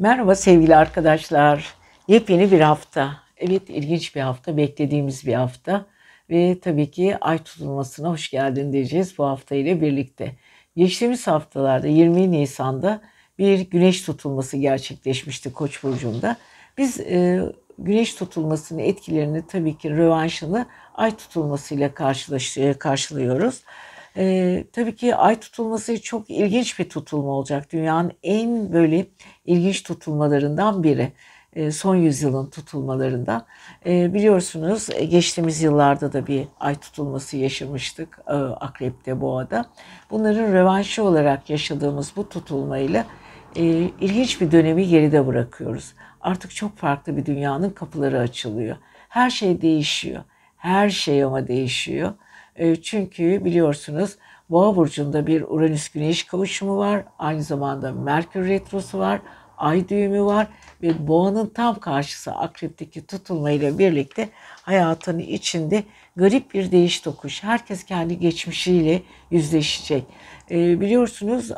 Merhaba sevgili arkadaşlar. Yepyeni bir hafta. Evet ilginç bir hafta, beklediğimiz bir hafta. Ve tabii ki ay tutulmasına hoş geldin diyeceğiz bu hafta ile birlikte. Geçtiğimiz haftalarda 20 Nisan'da bir güneş tutulması gerçekleşmişti Koç burcunda. Biz e, güneş tutulmasının etkilerini tabii ki rövanşını ay tutulmasıyla karşılıyoruz. Ee, tabii ki ay tutulması çok ilginç bir tutulma olacak. Dünyanın en böyle ilginç tutulmalarından biri. Ee, son yüzyılın tutulmalarından. Ee, biliyorsunuz e, geçtiğimiz yıllarda da bir ay tutulması yaşamıştık e, Akrep'te, Boğa'da. Bunların rövanşı olarak yaşadığımız bu tutulmayla e, ilginç bir dönemi geride bırakıyoruz. Artık çok farklı bir dünyanın kapıları açılıyor. Her şey değişiyor. Her şey ama değişiyor. E, çünkü biliyorsunuz Boğa burcunda bir Uranüs Güneş kavuşumu var. Aynı zamanda Merkür retrosu var. Ay düğümü var ve boğanın tam karşısı akrepteki tutulma ile birlikte hayatının içinde garip bir değiş tokuş. Herkes kendi geçmişiyle yüzleşecek. E, biliyorsunuz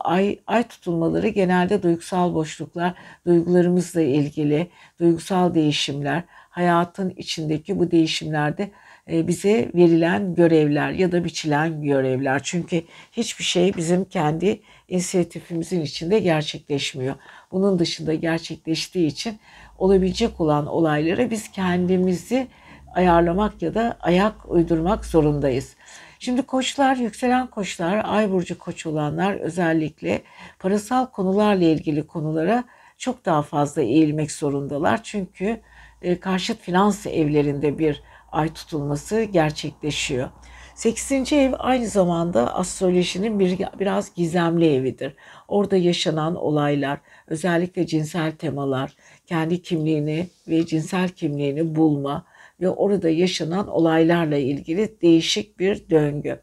ay, ay tutulmaları genelde duygusal boşluklar, duygularımızla ilgili duygusal değişimler, hayatın içindeki bu değişimlerde bize verilen görevler ya da biçilen görevler. Çünkü hiçbir şey bizim kendi inisiyatifimizin içinde gerçekleşmiyor. Bunun dışında gerçekleştiği için olabilecek olan olaylara biz kendimizi ayarlamak ya da ayak uydurmak zorundayız. Şimdi koçlar, yükselen koçlar, ay burcu koç olanlar özellikle parasal konularla ilgili konulara çok daha fazla eğilmek zorundalar. Çünkü e, karşıt finans evlerinde bir ay tutulması gerçekleşiyor. 8. ev aynı zamanda astrolojinin bir, biraz gizemli evidir. Orada yaşanan olaylar, özellikle cinsel temalar, kendi kimliğini ve cinsel kimliğini bulma ve orada yaşanan olaylarla ilgili değişik bir döngü.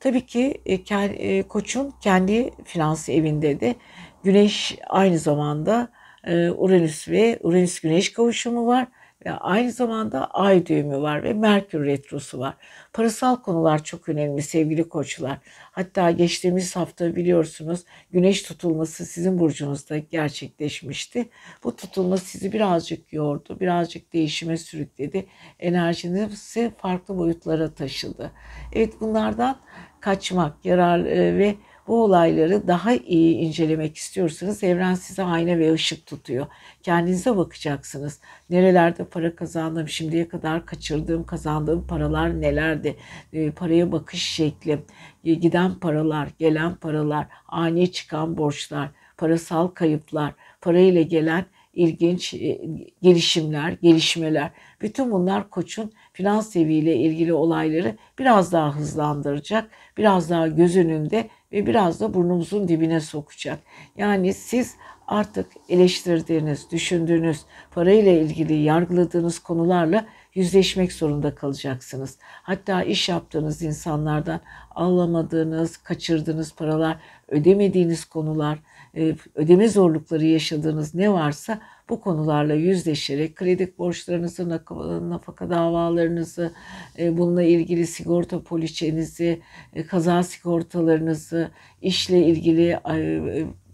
Tabii ki e, e, koçun kendi finans evinde de güneş aynı zamanda e, Uranüs ve Uranüs güneş kavuşumu var ve aynı zamanda ay düğümü var ve Merkür retrosu var. Parasal konular çok önemli sevgili koçlar. Hatta geçtiğimiz hafta biliyorsunuz güneş tutulması sizin burcunuzda gerçekleşmişti. Bu tutulma sizi birazcık yordu, birazcık değişime sürükledi. Enerjinizi farklı boyutlara taşıdı. Evet bunlardan kaçmak, yarar e, ve bu olayları daha iyi incelemek istiyorsanız evren size ayna ve ışık tutuyor. Kendinize bakacaksınız. Nerelerde para kazandım, şimdiye kadar kaçırdığım, kazandığım paralar nelerdi? E, paraya bakış şeklim, e, giden paralar, gelen paralar, ani çıkan borçlar, parasal kayıplar, parayla gelen ilginç e, gelişimler, gelişmeler. Bütün bunlar koçun finans seviyle ilgili olayları biraz daha hızlandıracak, biraz daha göz önünde ve biraz da burnumuzun dibine sokacak. Yani siz artık eleştirdiğiniz, düşündüğünüz, parayla ilgili yargıladığınız konularla yüzleşmek zorunda kalacaksınız. Hatta iş yaptığınız insanlardan alamadığınız, kaçırdığınız paralar, ödemediğiniz konular, e, ödeme zorlukları yaşadığınız ne varsa bu konularla yüzleşerek kredi borçlarınızı, nafaka davalarınızı, e, bununla ilgili sigorta poliçenizi, e, kaza sigortalarınızı, işle ilgili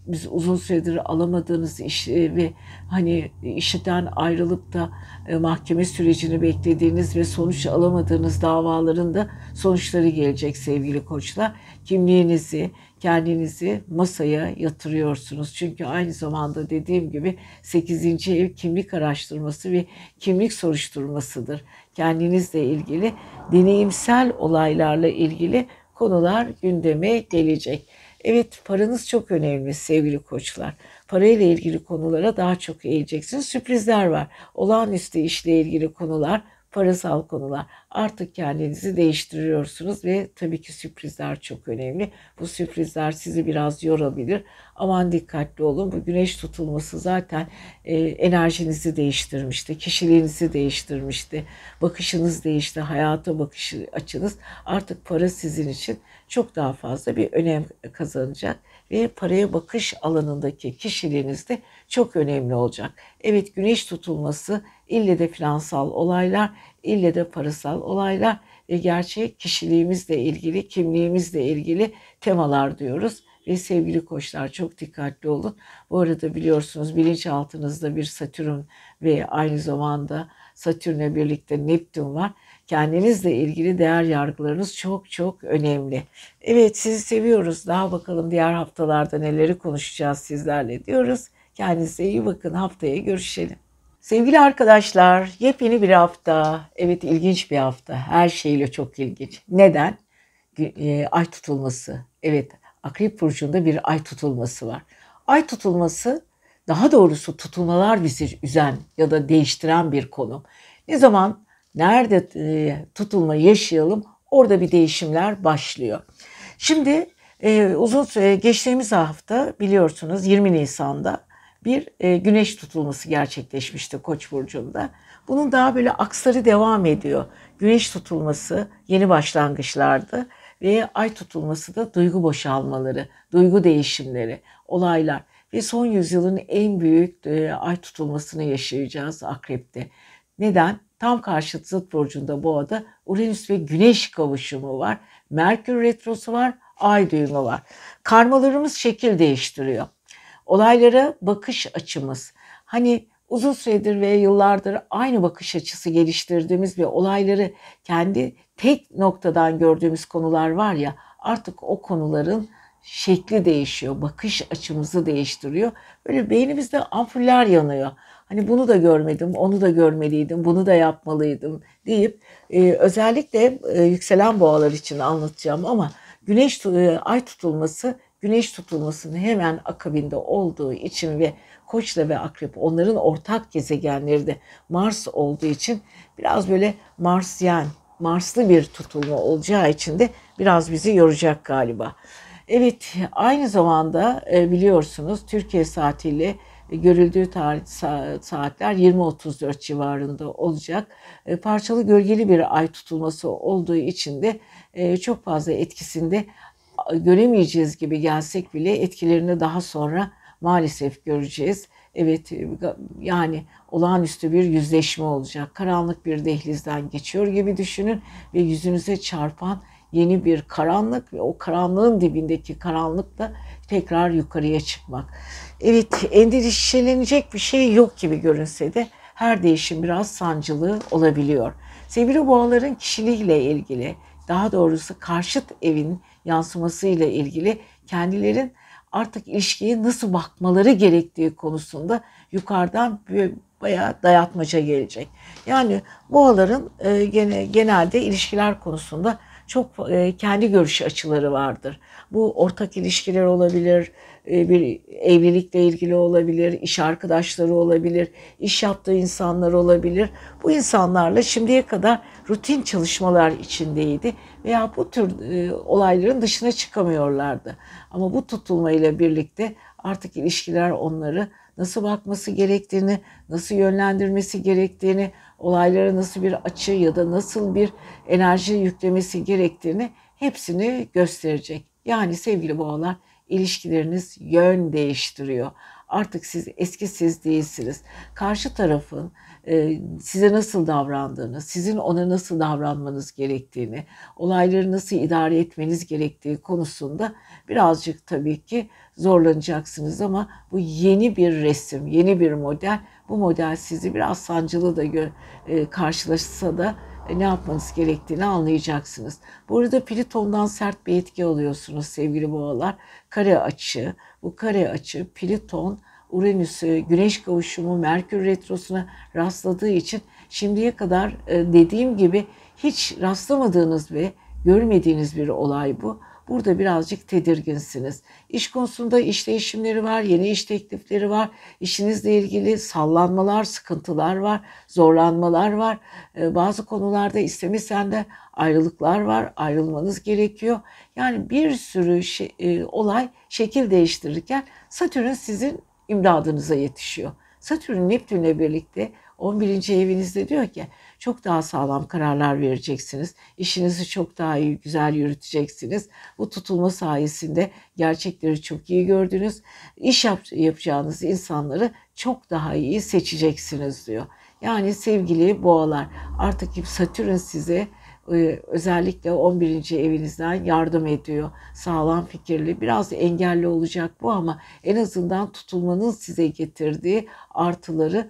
biz uzun süredir alamadığınız iş e, ve hani işten ayrılıp da e, mahkeme sürecini beklediğiniz ve sonuç alamadığınız davaların da sonuçları gelecek sevgili koçlar. Kimliğinizi, kendinizi masaya yatırıyorsunuz. Çünkü aynı zamanda dediğim gibi 8. ev kimlik araştırması ve kimlik soruşturmasıdır. Kendinizle ilgili deneyimsel olaylarla ilgili konular gündeme gelecek. Evet paranız çok önemli sevgili koçlar. Parayla ilgili konulara daha çok eğileceksiniz. Sürprizler var. Olağanüstü işle ilgili konular, parasal konular. Artık kendinizi değiştiriyorsunuz ve tabii ki sürprizler çok önemli. Bu sürprizler sizi biraz yorabilir. Aman dikkatli olun. Bu güneş tutulması zaten e, enerjinizi değiştirmişti, kişiliğinizi değiştirmişti. Bakışınız değişti, hayata bakış açınız. Artık para sizin için çok daha fazla bir önem kazanacak ve paraya bakış alanındaki kişiliğiniz de çok önemli olacak. Evet güneş tutulması ille de finansal olaylar, ille de parasal olaylar ve gerçek kişiliğimizle ilgili, kimliğimizle ilgili temalar diyoruz. Ve sevgili koçlar çok dikkatli olun. Bu arada biliyorsunuz bilinçaltınızda bir Satürn ve aynı zamanda Satürn'le birlikte Neptün var. Kendinizle ilgili değer yargılarınız çok çok önemli. Evet sizi seviyoruz. Daha bakalım diğer haftalarda neleri konuşacağız sizlerle diyoruz. Kendinize iyi bakın. Haftaya görüşelim. Sevgili arkadaşlar, yepyeni bir hafta. Evet ilginç bir hafta. Her şeyle çok ilginç. Neden? E, ay tutulması. Evet, Akrep burcunda bir ay tutulması var. Ay tutulması daha doğrusu tutulmalar bizi üzen ya da değiştiren bir konu. Ne zaman nerede e, tutulma yaşayalım orada bir değişimler başlıyor. Şimdi e, uzun süre geçtiğimiz hafta biliyorsunuz 20 Nisan'da bir e, güneş tutulması gerçekleşmişti Koç burcunda. Bunun daha böyle aksları devam ediyor. Güneş tutulması yeni başlangıçlardı ve ay tutulması da duygu boşalmaları, duygu değişimleri, olaylar ve son yüzyılın en büyük e, ay tutulmasını yaşayacağız Akrep'te. Neden? Tam karşıt zıt burcunda boğada Uranüs ve Güneş kavuşumu var. Merkür retrosu var, ay düğümü var. Karmalarımız şekil değiştiriyor. Olaylara bakış açımız. Hani uzun süredir ve yıllardır aynı bakış açısı geliştirdiğimiz ve olayları kendi tek noktadan gördüğümüz konular var ya artık o konuların şekli değişiyor, bakış açımızı değiştiriyor. Böyle beynimizde ampuller yanıyor. Hani bunu da görmedim, onu da görmeliydim, bunu da yapmalıydım deyip e, özellikle e, yükselen boğalar için anlatacağım ama güneş e, ay tutulması güneş tutulmasının hemen akabinde olduğu için ve Koçla ve Akrep onların ortak gezegenleri de Mars olduğu için biraz böyle Marsyen, Marslı bir tutulma olacağı için de biraz bizi yoracak galiba. Evet aynı zamanda e, biliyorsunuz Türkiye saatiyle görüldüğü tarih saatler 20.34 civarında olacak. E, parçalı gölgeli bir ay tutulması olduğu için de e, çok fazla etkisinde göremeyeceğiz gibi gelsek bile etkilerini daha sonra maalesef göreceğiz. Evet yani olağanüstü bir yüzleşme olacak. Karanlık bir dehlizden geçiyor gibi düşünün ve yüzünüze çarpan yeni bir karanlık ve o karanlığın dibindeki karanlıkla tekrar yukarıya çıkmak. Evet endişelenecek bir şey yok gibi görünse de her değişim biraz sancılı olabiliyor. Sevgili boğaların kişiliğiyle ilgili daha doğrusu karşıt evin yansımasıyla ilgili kendilerin artık ilişkiye nasıl bakmaları gerektiği konusunda yukarıdan bayağı dayatmaca gelecek. Yani boğaların e, gene, genelde ilişkiler konusunda çok e, kendi görüş açıları vardır. Bu ortak ilişkiler olabilir, bir evlilikle ilgili olabilir, iş arkadaşları olabilir, iş yaptığı insanlar olabilir. Bu insanlarla şimdiye kadar rutin çalışmalar içindeydi veya bu tür e, olayların dışına çıkamıyorlardı. Ama bu tutulmayla birlikte artık ilişkiler onları nasıl bakması gerektiğini, nasıl yönlendirmesi gerektiğini, olaylara nasıl bir açı ya da nasıl bir enerji yüklemesi gerektiğini hepsini gösterecek. Yani sevgili boğalar ilişkileriniz yön değiştiriyor. Artık siz eski siz değilsiniz. Karşı tarafın e, size nasıl davrandığını, sizin ona nasıl davranmanız gerektiğini, olayları nasıl idare etmeniz gerektiği konusunda birazcık tabii ki zorlanacaksınız ama bu yeni bir resim, yeni bir model. Bu model sizi biraz sancılı da e, karşılaşsa da ne yapmanız gerektiğini anlayacaksınız. Bu arada Plüton'dan sert bir etki alıyorsunuz sevgili boğalar. Kare açı, bu kare açı Plüton, Uranüs'ü, Güneş kavuşumu, Merkür retrosuna rastladığı için şimdiye kadar e, dediğim gibi hiç rastlamadığınız ve görmediğiniz bir olay bu. Burada birazcık tedirginsiniz. İş konusunda iş değişimleri var, yeni iş teklifleri var. İşinizle ilgili sallanmalar, sıkıntılar var, zorlanmalar var. Ee, bazı konularda istemesen de ayrılıklar var, ayrılmanız gerekiyor. Yani bir sürü şey, e, olay şekil değiştirirken Satürn sizin imdadınıza yetişiyor. Satürn Neptün'le birlikte 11. evinizde diyor ki çok daha sağlam kararlar vereceksiniz. İşinizi çok daha iyi, güzel yürüteceksiniz. Bu tutulma sayesinde gerçekleri çok iyi gördünüz. İş yap yapacağınız insanları çok daha iyi seçeceksiniz diyor. Yani sevgili boğalar artık Satürn size e, özellikle 11. evinizden yardım ediyor. Sağlam fikirli, biraz engelli olacak bu ama en azından tutulmanın size getirdiği artıları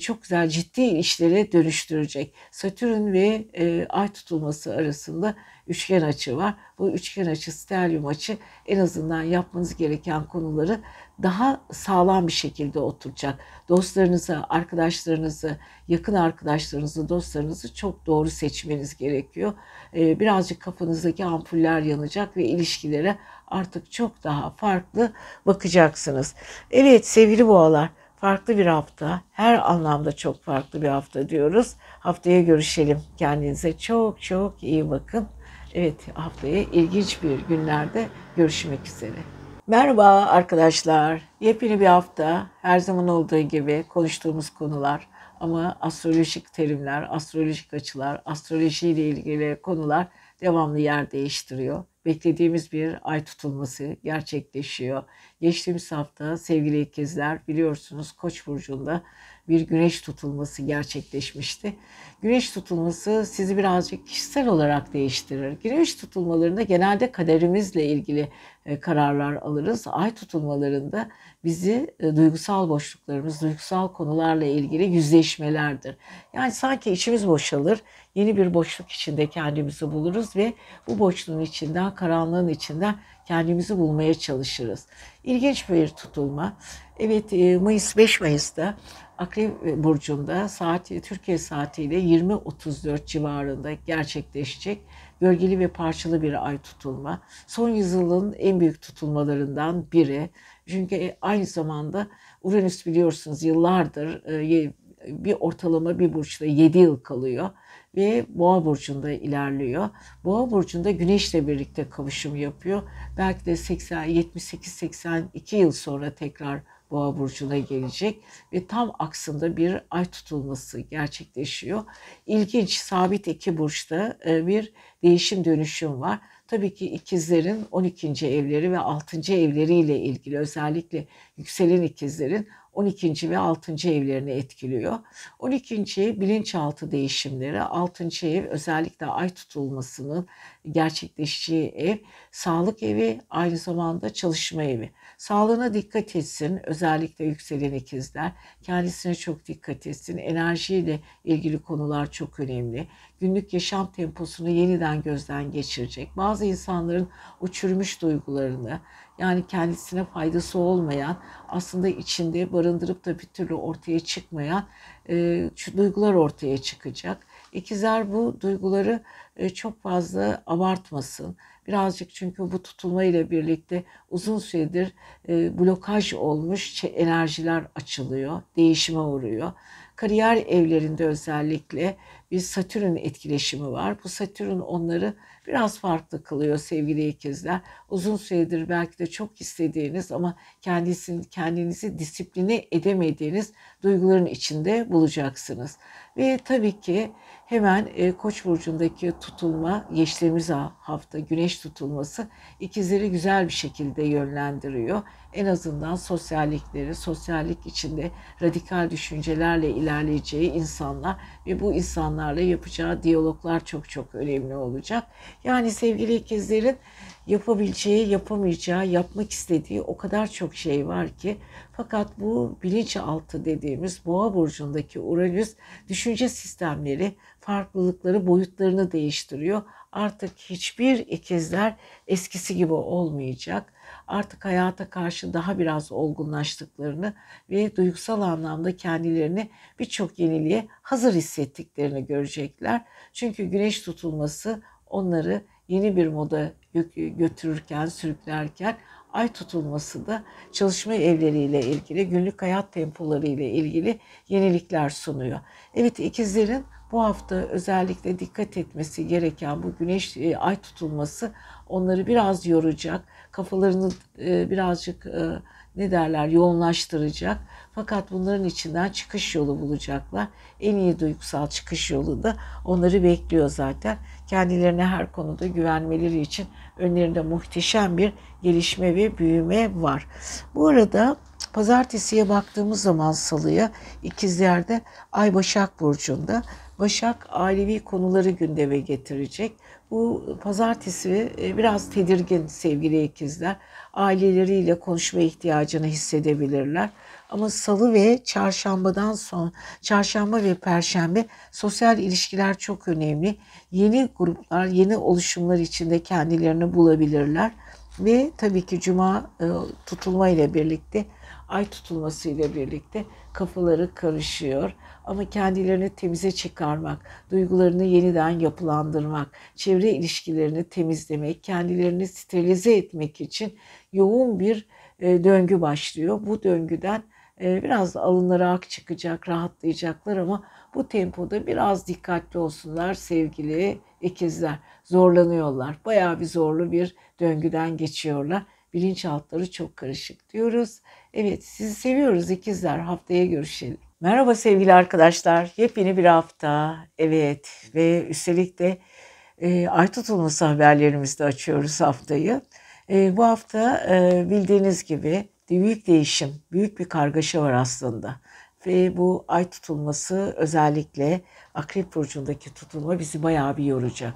çok güzel ciddi işlere dönüştürecek. Satürn ve e, Ay tutulması arasında üçgen açı var. Bu üçgen açı, stelyum açı en azından yapmanız gereken konuları daha sağlam bir şekilde oturacak. Dostlarınızı, arkadaşlarınızı, yakın arkadaşlarınızı, dostlarınızı çok doğru seçmeniz gerekiyor. Ee, birazcık kafanızdaki ampuller yanacak ve ilişkilere artık çok daha farklı bakacaksınız. Evet sevgili boğalar farklı bir hafta. Her anlamda çok farklı bir hafta diyoruz. Haftaya görüşelim. Kendinize çok çok iyi bakın. Evet haftaya ilginç bir günlerde görüşmek üzere. Merhaba arkadaşlar. Yepyeni bir hafta. Her zaman olduğu gibi konuştuğumuz konular ama astrolojik terimler, astrolojik açılar, astroloji ile ilgili konular devamlı yer değiştiriyor. Beklediğimiz bir ay tutulması gerçekleşiyor. Geçtiğimiz hafta sevgili ikizler biliyorsunuz Koç burcunda bir güneş tutulması gerçekleşmişti. Güneş tutulması sizi birazcık kişisel olarak değiştirir. Güneş tutulmalarında genelde kaderimizle ilgili e, kararlar alırız. Ay tutulmalarında bizi e, duygusal boşluklarımız, duygusal konularla ilgili yüzleşmelerdir. Yani sanki içimiz boşalır, yeni bir boşluk içinde kendimizi buluruz ve bu boşluğun içinden, karanlığın içinden kendimizi bulmaya çalışırız. İlginç bir tutulma. Evet e, Mayıs 5 Mayıs'ta Akrep Burcu'nda saati Türkiye saatiyle 20.34 civarında gerçekleşecek gölgeli ve parçalı bir ay tutulma. Son yüzyılın en büyük tutulmalarından biri. Çünkü aynı zamanda Uranüs biliyorsunuz yıllardır e, bir ortalama bir burçta 7 yıl kalıyor ve Boğa burcunda ilerliyor. Boğa burcunda Güneş'le birlikte kavuşum yapıyor. Belki de 80 78 82 yıl sonra tekrar Boğa burcuna gelecek ve tam aksında bir ay tutulması gerçekleşiyor. İlginç sabit iki burçta e, bir değişim dönüşüm var. Tabii ki ikizlerin 12. evleri ve 6. evleriyle ilgili özellikle yükselen ikizlerin 12. ve 6. evlerini etkiliyor. 12. ev bilinçaltı değişimleri, 6. ev özellikle ay tutulmasının gerçekleşeceği ev, sağlık evi aynı zamanda çalışma evi. Sağlığına dikkat etsin özellikle yükselen ikizler. Kendisine çok dikkat etsin. Enerjiyle ilgili konular çok önemli. Günlük yaşam temposunu yeniden gözden geçirecek. Bazı insanların uçurmuş duygularını, yani kendisine faydası olmayan, aslında içinde barındırıp da bir türlü ortaya çıkmayan e, duygular ortaya çıkacak. İkizler bu duyguları e, çok fazla abartmasın. Birazcık çünkü bu tutulma ile birlikte uzun süredir e, blokaj olmuş enerjiler açılıyor, değişime uğruyor. Kariyer evlerinde özellikle bir Satürn etkileşimi var. Bu Satürn onları biraz farklı kılıyor sevgili ikizler. Uzun süredir belki de çok istediğiniz ama kendisini, kendinizi disipline edemediğiniz duyguların içinde bulacaksınız. Ve tabii ki hemen e, Koç burcundaki tutulma geçtiğimiz hafta güneş tutulması ikizleri güzel bir şekilde yönlendiriyor. En azından sosyallikleri, sosyallik içinde radikal düşüncelerle ilerleyeceği insanlar ve bu insanlarla yapacağı diyaloglar çok çok önemli olacak. Yani sevgili ikizlerin yapabileceği, yapamayacağı, yapmak istediği o kadar çok şey var ki fakat bu bilinçaltı dediğimiz boğa burcundaki Uranüs düşünce sistemleri, farklılıkları, boyutlarını değiştiriyor. Artık hiçbir ikizler eskisi gibi olmayacak. Artık hayata karşı daha biraz olgunlaştıklarını ve duygusal anlamda kendilerini birçok yeniliğe hazır hissettiklerini görecekler. Çünkü güneş tutulması onları yeni bir moda götürürken, sürüklerken ay tutulması da çalışma evleriyle ilgili, günlük hayat tempoları ile ilgili yenilikler sunuyor. Evet ikizlerin bu hafta özellikle dikkat etmesi gereken bu güneş e, ay tutulması onları biraz yoracak. Kafalarını e, birazcık e, ne derler yoğunlaştıracak. Fakat bunların içinden çıkış yolu bulacaklar. En iyi duygusal çıkış yolu da onları bekliyor zaten. Kendilerine her konuda güvenmeleri için önlerinde muhteşem bir gelişme ve büyüme var. Bu arada pazartesiye baktığımız zaman salıya ikizlerde Ay Başak Burcu'nda Başak ailevi konuları gündeme getirecek. Bu pazartesi e, biraz tedirgin sevgili ikizler. Aileleriyle konuşma ihtiyacını hissedebilirler. Ama salı ve çarşambadan sonra, çarşamba ve perşembe sosyal ilişkiler çok önemli. Yeni gruplar, yeni oluşumlar içinde kendilerini bulabilirler. Ve tabii ki cuma e, tutulma ile birlikte, ay tutulması ile birlikte kafaları karışıyor. Ama kendilerini temize çıkarmak, duygularını yeniden yapılandırmak, çevre ilişkilerini temizlemek, kendilerini sterilize etmek için yoğun bir e, döngü başlıyor. Bu döngüden e, biraz alınları ak çıkacak, rahatlayacaklar ama bu tempoda biraz dikkatli olsunlar sevgili ikizler. Zorlanıyorlar. Bayağı bir zorlu bir döngüden geçiyorlar. Bilinçaltları çok karışık diyoruz. Evet sizi seviyoruz ikizler. Haftaya görüşelim. Merhaba sevgili arkadaşlar. Yepyeni bir hafta. Evet ve üstelik de e, ay tutulması haberlerimizde açıyoruz haftayı. E, bu hafta e, bildiğiniz gibi büyük değişim, büyük bir kargaşa var aslında. Ve bu ay tutulması özellikle Akrep Burcu'ndaki tutulma bizi bayağı bir yoracak.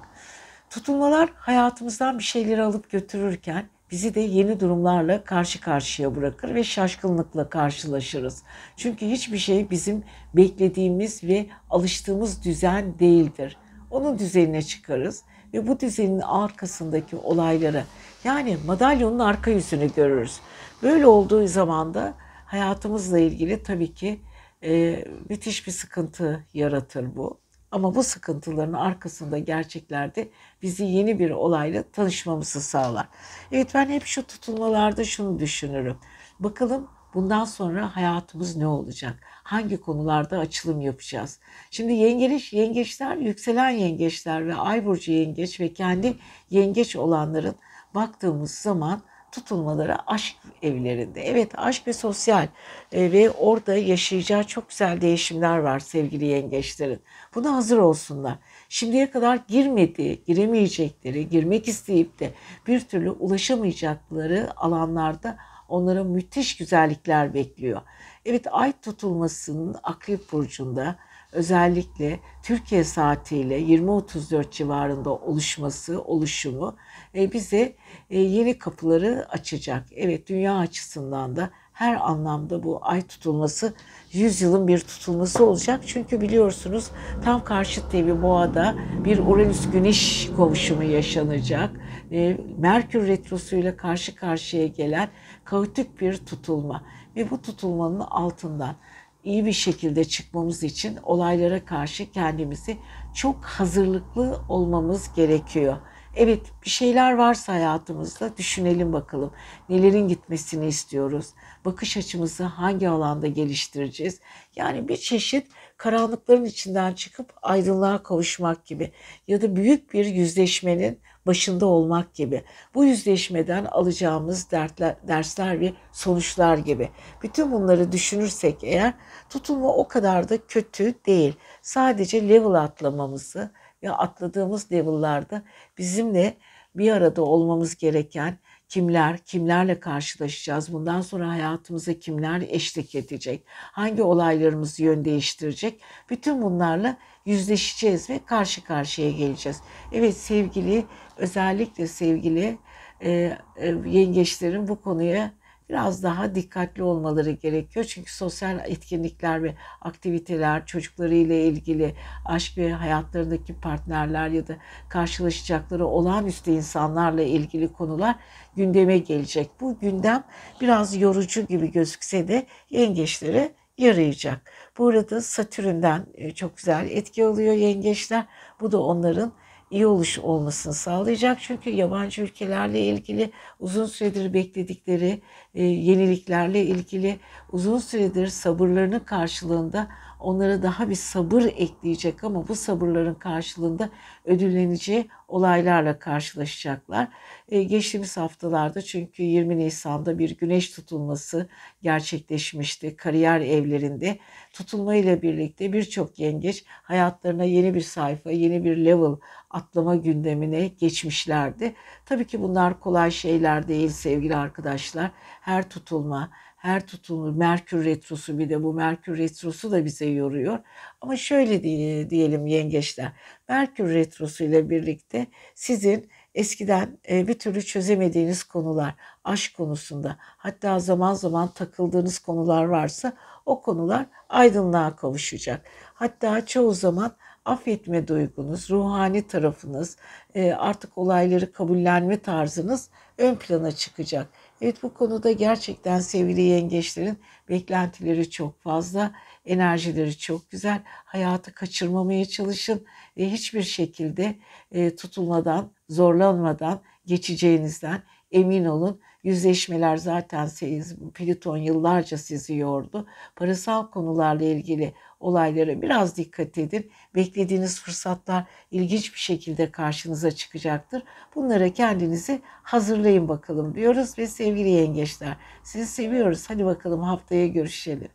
Tutulmalar hayatımızdan bir şeyleri alıp götürürken bizi de yeni durumlarla karşı karşıya bırakır ve şaşkınlıkla karşılaşırız. Çünkü hiçbir şey bizim beklediğimiz ve alıştığımız düzen değildir. Onun düzenine çıkarız ve bu düzenin arkasındaki olayları yani madalyonun arka yüzünü görürüz. Böyle olduğu zaman da hayatımızla ilgili tabii ki e, müthiş bir sıkıntı yaratır bu. Ama bu sıkıntıların arkasında gerçeklerde bizi yeni bir olayla tanışmamızı sağlar. Evet ben hep şu tutulmalarda şunu düşünürüm. Bakalım bundan sonra hayatımız ne olacak? Hangi konularda açılım yapacağız? Şimdi yengeç, yengeçler, yükselen yengeçler ve ay burcu yengeç ve kendi yengeç olanların baktığımız zaman tutulmaları aşk evlerinde. Evet aşk ve sosyal e, ve orada yaşayacağı çok güzel değişimler var sevgili yengeçlerin. Buna hazır olsunlar. Şimdiye kadar girmediği, giremeyecekleri, girmek isteyip de bir türlü ulaşamayacakları alanlarda onlara müthiş güzellikler bekliyor. Evet ay tutulmasının Akrep Burcu'nda özellikle Türkiye saatiyle 20.34 civarında oluşması, oluşumu e, bize e, yeni kapıları açacak. Evet dünya açısından da her anlamda bu ay tutulması 100 yılın bir tutulması olacak. Çünkü biliyorsunuz tam karşıt devi boğada bir Uranüs Güneş kavuşumu yaşanacak. E, Merkür retrosuyla karşı karşıya gelen kaotik bir tutulma ve bu tutulmanın altından iyi bir şekilde çıkmamız için olaylara karşı kendimizi çok hazırlıklı olmamız gerekiyor. Evet bir şeyler varsa hayatımızda düşünelim bakalım. Nelerin gitmesini istiyoruz? Bakış açımızı hangi alanda geliştireceğiz? Yani bir çeşit karanlıkların içinden çıkıp aydınlığa kavuşmak gibi ya da büyük bir yüzleşmenin başında olmak gibi. Bu yüzleşmeden alacağımız dertler, dersler ve sonuçlar gibi. Bütün bunları düşünürsek eğer tutulma o kadar da kötü değil. Sadece level atlamamızı ve atladığımız level'larda bizimle bir arada olmamız gereken kimler, kimlerle karşılaşacağız, bundan sonra hayatımıza kimler eşlik edecek, hangi olaylarımız yön değiştirecek, bütün bunlarla yüzleşeceğiz ve karşı karşıya geleceğiz. Evet sevgili, özellikle sevgili e, e, yengeçlerin bu konuya biraz daha dikkatli olmaları gerekiyor. Çünkü sosyal etkinlikler ve aktiviteler, çocuklarıyla ilgili aşk ve hayatlarındaki partnerler ya da karşılaşacakları olağanüstü insanlarla ilgili konular gündeme gelecek. Bu gündem biraz yorucu gibi gözükse de yengeçlere yarayacak. Bu arada Satürn'den e, çok güzel etki alıyor yengeçler. Bu da onların iyi oluş olmasını sağlayacak. Çünkü yabancı ülkelerle ilgili uzun süredir bekledikleri e, yeniliklerle ilgili uzun süredir sabırlarının karşılığında onlara daha bir sabır ekleyecek ama bu sabırların karşılığında ödülleneceği olaylarla karşılaşacaklar. E, geçtiğimiz haftalarda çünkü 20 Nisan'da bir güneş tutulması gerçekleşmişti kariyer evlerinde. Tutulmayla birlikte birçok yengeç hayatlarına yeni bir sayfa, yeni bir level atlama gündemine geçmişlerdi. Tabii ki bunlar kolay şeyler değil sevgili arkadaşlar. Her tutulma, her tutulma, Merkür Retrosu bir de bu Merkür Retrosu da bize yoruyor. Ama şöyle diyelim yengeçler, Merkür Retrosu ile birlikte sizin eskiden e, bir türlü çözemediğiniz konular, aşk konusunda hatta zaman zaman takıldığınız konular varsa o konular aydınlığa kavuşacak. Hatta çoğu zaman affetme duygunuz, ruhani tarafınız, e, artık olayları kabullenme tarzınız ön plana çıkacak. Evet bu konuda gerçekten sevgili yengeçlerin beklentileri çok fazla, enerjileri çok güzel. Hayatı kaçırmamaya çalışın ve hiçbir şekilde e, tutulmadan, zorlanmadan geçeceğinizden emin olun. Yüzleşmeler zaten siz, Plüton yıllarca sizi yordu. Parasal konularla ilgili olaylara biraz dikkat edin. Beklediğiniz fırsatlar ilginç bir şekilde karşınıza çıkacaktır. Bunlara kendinizi hazırlayın bakalım diyoruz ve sevgili yengeçler sizi seviyoruz. Hadi bakalım haftaya görüşelim.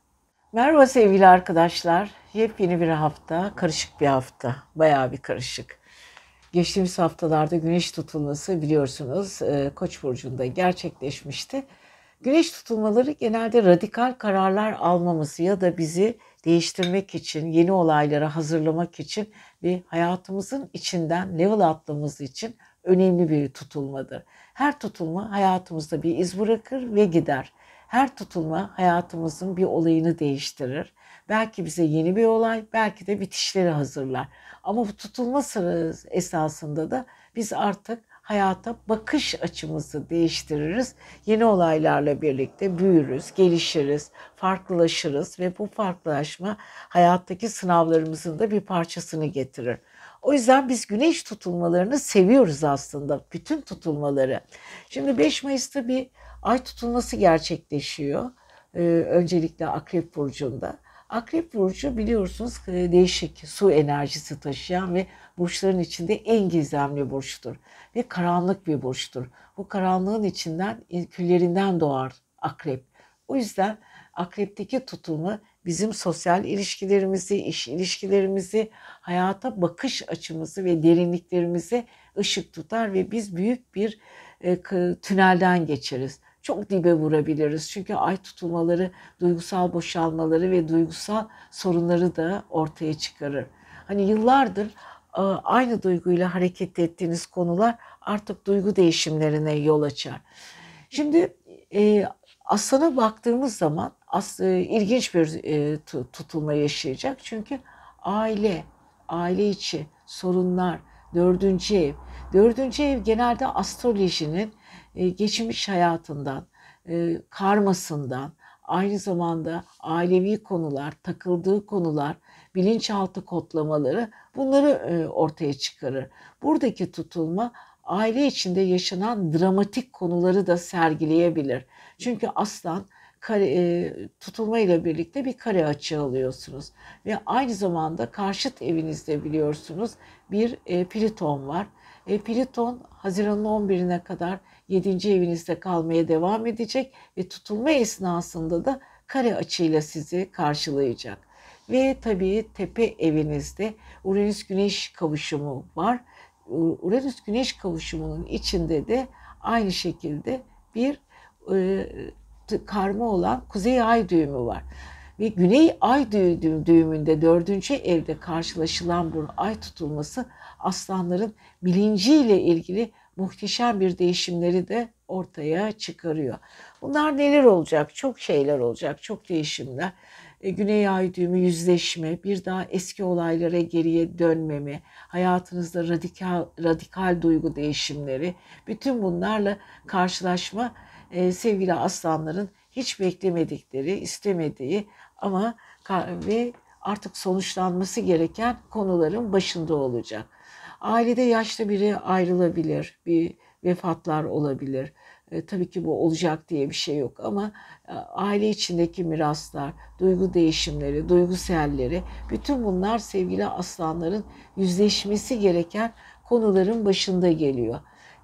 Merhaba sevgili arkadaşlar. Yepyeni bir hafta, karışık bir hafta. Bayağı bir karışık. Geçtiğimiz haftalarda güneş tutulması biliyorsunuz e, Koç burcunda gerçekleşmişti. Güneş tutulmaları genelde radikal kararlar almamızı ya da bizi değiştirmek için, yeni olaylara hazırlamak için ve hayatımızın içinden level atlamamız için önemli bir tutulmadır. Her tutulma hayatımızda bir iz bırakır ve gider. Her tutulma hayatımızın bir olayını değiştirir. Belki bize yeni bir olay, belki de bitişleri hazırlar. Ama bu tutulma sırası esasında da biz artık hayata bakış açımızı değiştiririz. Yeni olaylarla birlikte büyürüz, gelişiriz, farklılaşırız ve bu farklılaşma hayattaki sınavlarımızın da bir parçasını getirir. O yüzden biz güneş tutulmalarını seviyoruz aslında. Bütün tutulmaları. Şimdi 5 Mayıs'ta bir ay tutulması gerçekleşiyor. Ee, öncelikle Akrep Burcu'nda. Akrep Burcu biliyorsunuz e, değişik su enerjisi taşıyan ve burçların içinde en gizemli burçtur. Ve karanlık bir burçtur. Bu karanlığın içinden, küllerinden doğar akrep. O yüzden akrepteki tutulma bizim sosyal ilişkilerimizi, iş ilişkilerimizi, hayata bakış açımızı ve derinliklerimizi ışık tutar ve biz büyük bir e, tünelden geçeriz çok dibe vurabiliriz. Çünkü ay tutulmaları duygusal boşalmaları ve duygusal sorunları da ortaya çıkarır. Hani yıllardır e, aynı duyguyla hareket ettiğiniz konular artık duygu değişimlerine yol açar. Şimdi e, aslana baktığımız zaman as, e, ilginç bir e, tutulma yaşayacak. Çünkü aile, aile içi sorunlar, dördüncü ev. Dördüncü ev genelde astrolojinin geçmiş hayatından, e, karmasından, aynı zamanda ailevi konular, takıldığı konular, bilinçaltı kodlamaları bunları e, ortaya çıkarır. Buradaki tutulma aile içinde yaşanan dramatik konuları da sergileyebilir. Çünkü aslan kare, e, tutulma ile birlikte bir kare açı alıyorsunuz. Ve aynı zamanda karşıt evinizde biliyorsunuz bir e, Plüton var. E, Plüton Haziran'ın 11'ine kadar 7. evinizde kalmaya devam edecek ve tutulma esnasında da kare açıyla sizi karşılayacak. Ve tabii tepe evinizde Uranüs Güneş kavuşumu var. Uranüs Güneş kavuşumunun içinde de aynı şekilde bir e, karma olan Kuzey Ay düğümü var. Ve Güney Ay düğümünde dördüncü evde karşılaşılan bu ay tutulması aslanların bilinciyle ilgili muhteşem bir değişimleri de ortaya çıkarıyor. Bunlar neler olacak? Çok şeyler olacak, çok değişimler. E, Güney Ay düğümü yüzleşme, bir daha eski olaylara geriye dönmeme, hayatınızda radikal radikal duygu değişimleri, bütün bunlarla karşılaşma e, sevgili aslanların hiç beklemedikleri, istemediği ama ve artık sonuçlanması gereken konuların başında olacak. Ailede yaşlı biri ayrılabilir, bir vefatlar olabilir. E, tabii ki bu olacak diye bir şey yok ama e, aile içindeki miraslar, duygu değişimleri, duygu selleri bütün bunlar sevgili aslanların yüzleşmesi gereken konuların başında geliyor.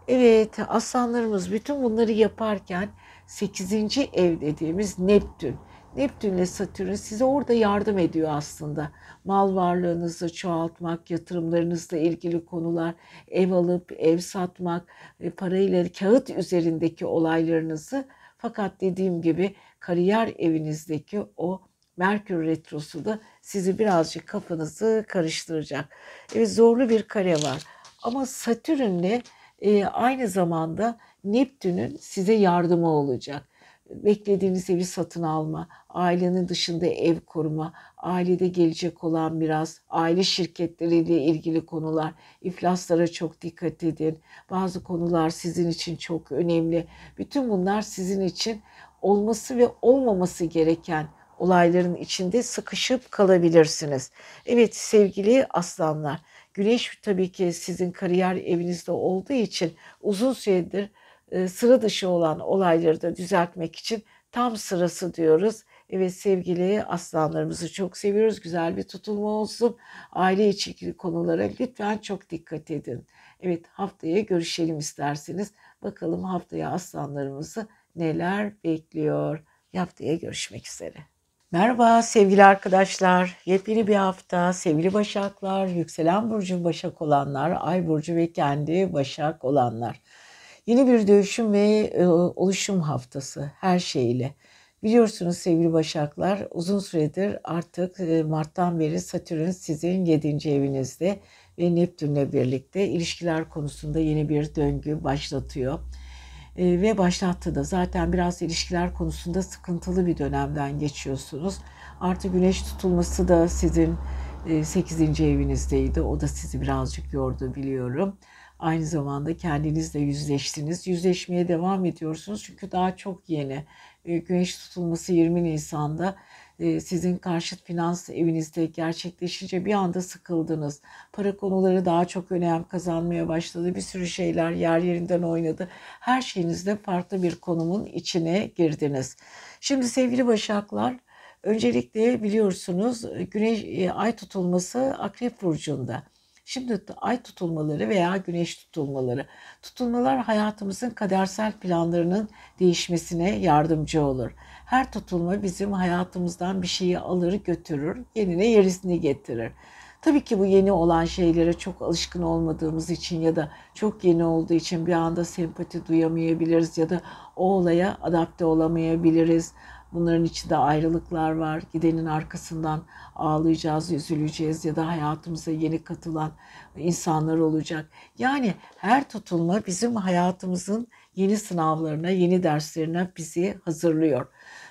Evet aslanlarımız bütün bunları yaparken 8. ev dediğimiz Neptün. Neptün ile Satürn size orada yardım ediyor aslında. Mal varlığınızı çoğaltmak, yatırımlarınızla ilgili konular, ev alıp ev satmak, e, parayla kağıt üzerindeki olaylarınızı fakat dediğim gibi kariyer evinizdeki o Merkür Retrosu da sizi birazcık kafanızı karıştıracak. Evet zorlu bir kare var. Ama Satürn'le e, aynı zamanda Neptün'ün size yardımı olacak. Beklediğiniz evi satın alma, ailenin dışında ev kurma, ailede gelecek olan biraz aile şirketleriyle ilgili konular, iflaslara çok dikkat edin. Bazı konular sizin için çok önemli. Bütün bunlar sizin için olması ve olmaması gereken olayların içinde sıkışıp kalabilirsiniz. Evet sevgili aslanlar, Güneş tabii ki sizin kariyer evinizde olduğu için uzun süredir sıra dışı olan olayları da düzeltmek için tam sırası diyoruz. Evet sevgili aslanlarımızı çok seviyoruz. Güzel bir tutulma olsun. Aile içi konulara lütfen çok dikkat edin. Evet haftaya görüşelim isterseniz. Bakalım haftaya aslanlarımızı neler bekliyor. Haftaya görüşmek üzere. Merhaba sevgili arkadaşlar. Yepyeni bir hafta. Sevgili Başaklar, yükselen burcu Başak olanlar, Ay burcu ve kendi Başak olanlar. Yeni bir dönüşüm ve e, oluşum haftası her şeyle. Biliyorsunuz sevgili Başaklar uzun süredir artık e, Mart'tan beri Satürn sizin 7. evinizde ve Neptün'le birlikte ilişkiler konusunda yeni bir döngü başlatıyor. E, ve başlattı da zaten biraz ilişkiler konusunda sıkıntılı bir dönemden geçiyorsunuz. Artı güneş tutulması da sizin 8. evinizdeydi. O da sizi birazcık yordu biliyorum. Aynı zamanda kendinizle yüzleştiniz. Yüzleşmeye devam ediyorsunuz çünkü daha çok yeni. E, güneş tutulması 20 Nisan'da e, sizin karşıt finans evinizde gerçekleşince bir anda sıkıldınız. Para konuları daha çok önem kazanmaya başladı. Bir sürü şeyler yer yerinden oynadı. Her şeyinizde farklı bir konumun içine girdiniz. Şimdi sevgili Başaklar, öncelikle biliyorsunuz Güneş e, ay tutulması Akrep burcunda. Şimdi ay tutulmaları veya güneş tutulmaları. Tutulmalar hayatımızın kadersel planlarının değişmesine yardımcı olur. Her tutulma bizim hayatımızdan bir şeyi alır götürür, yenine yerisini getirir. Tabii ki bu yeni olan şeylere çok alışkın olmadığımız için ya da çok yeni olduğu için bir anda sempati duyamayabiliriz ya da o olaya adapte olamayabiliriz. Bunların içinde ayrılıklar var. Gidenin arkasından ağlayacağız, üzüleceğiz ya da hayatımıza yeni katılan insanlar olacak. Yani her tutulma bizim hayatımızın yeni sınavlarına, yeni derslerine bizi hazırlıyor.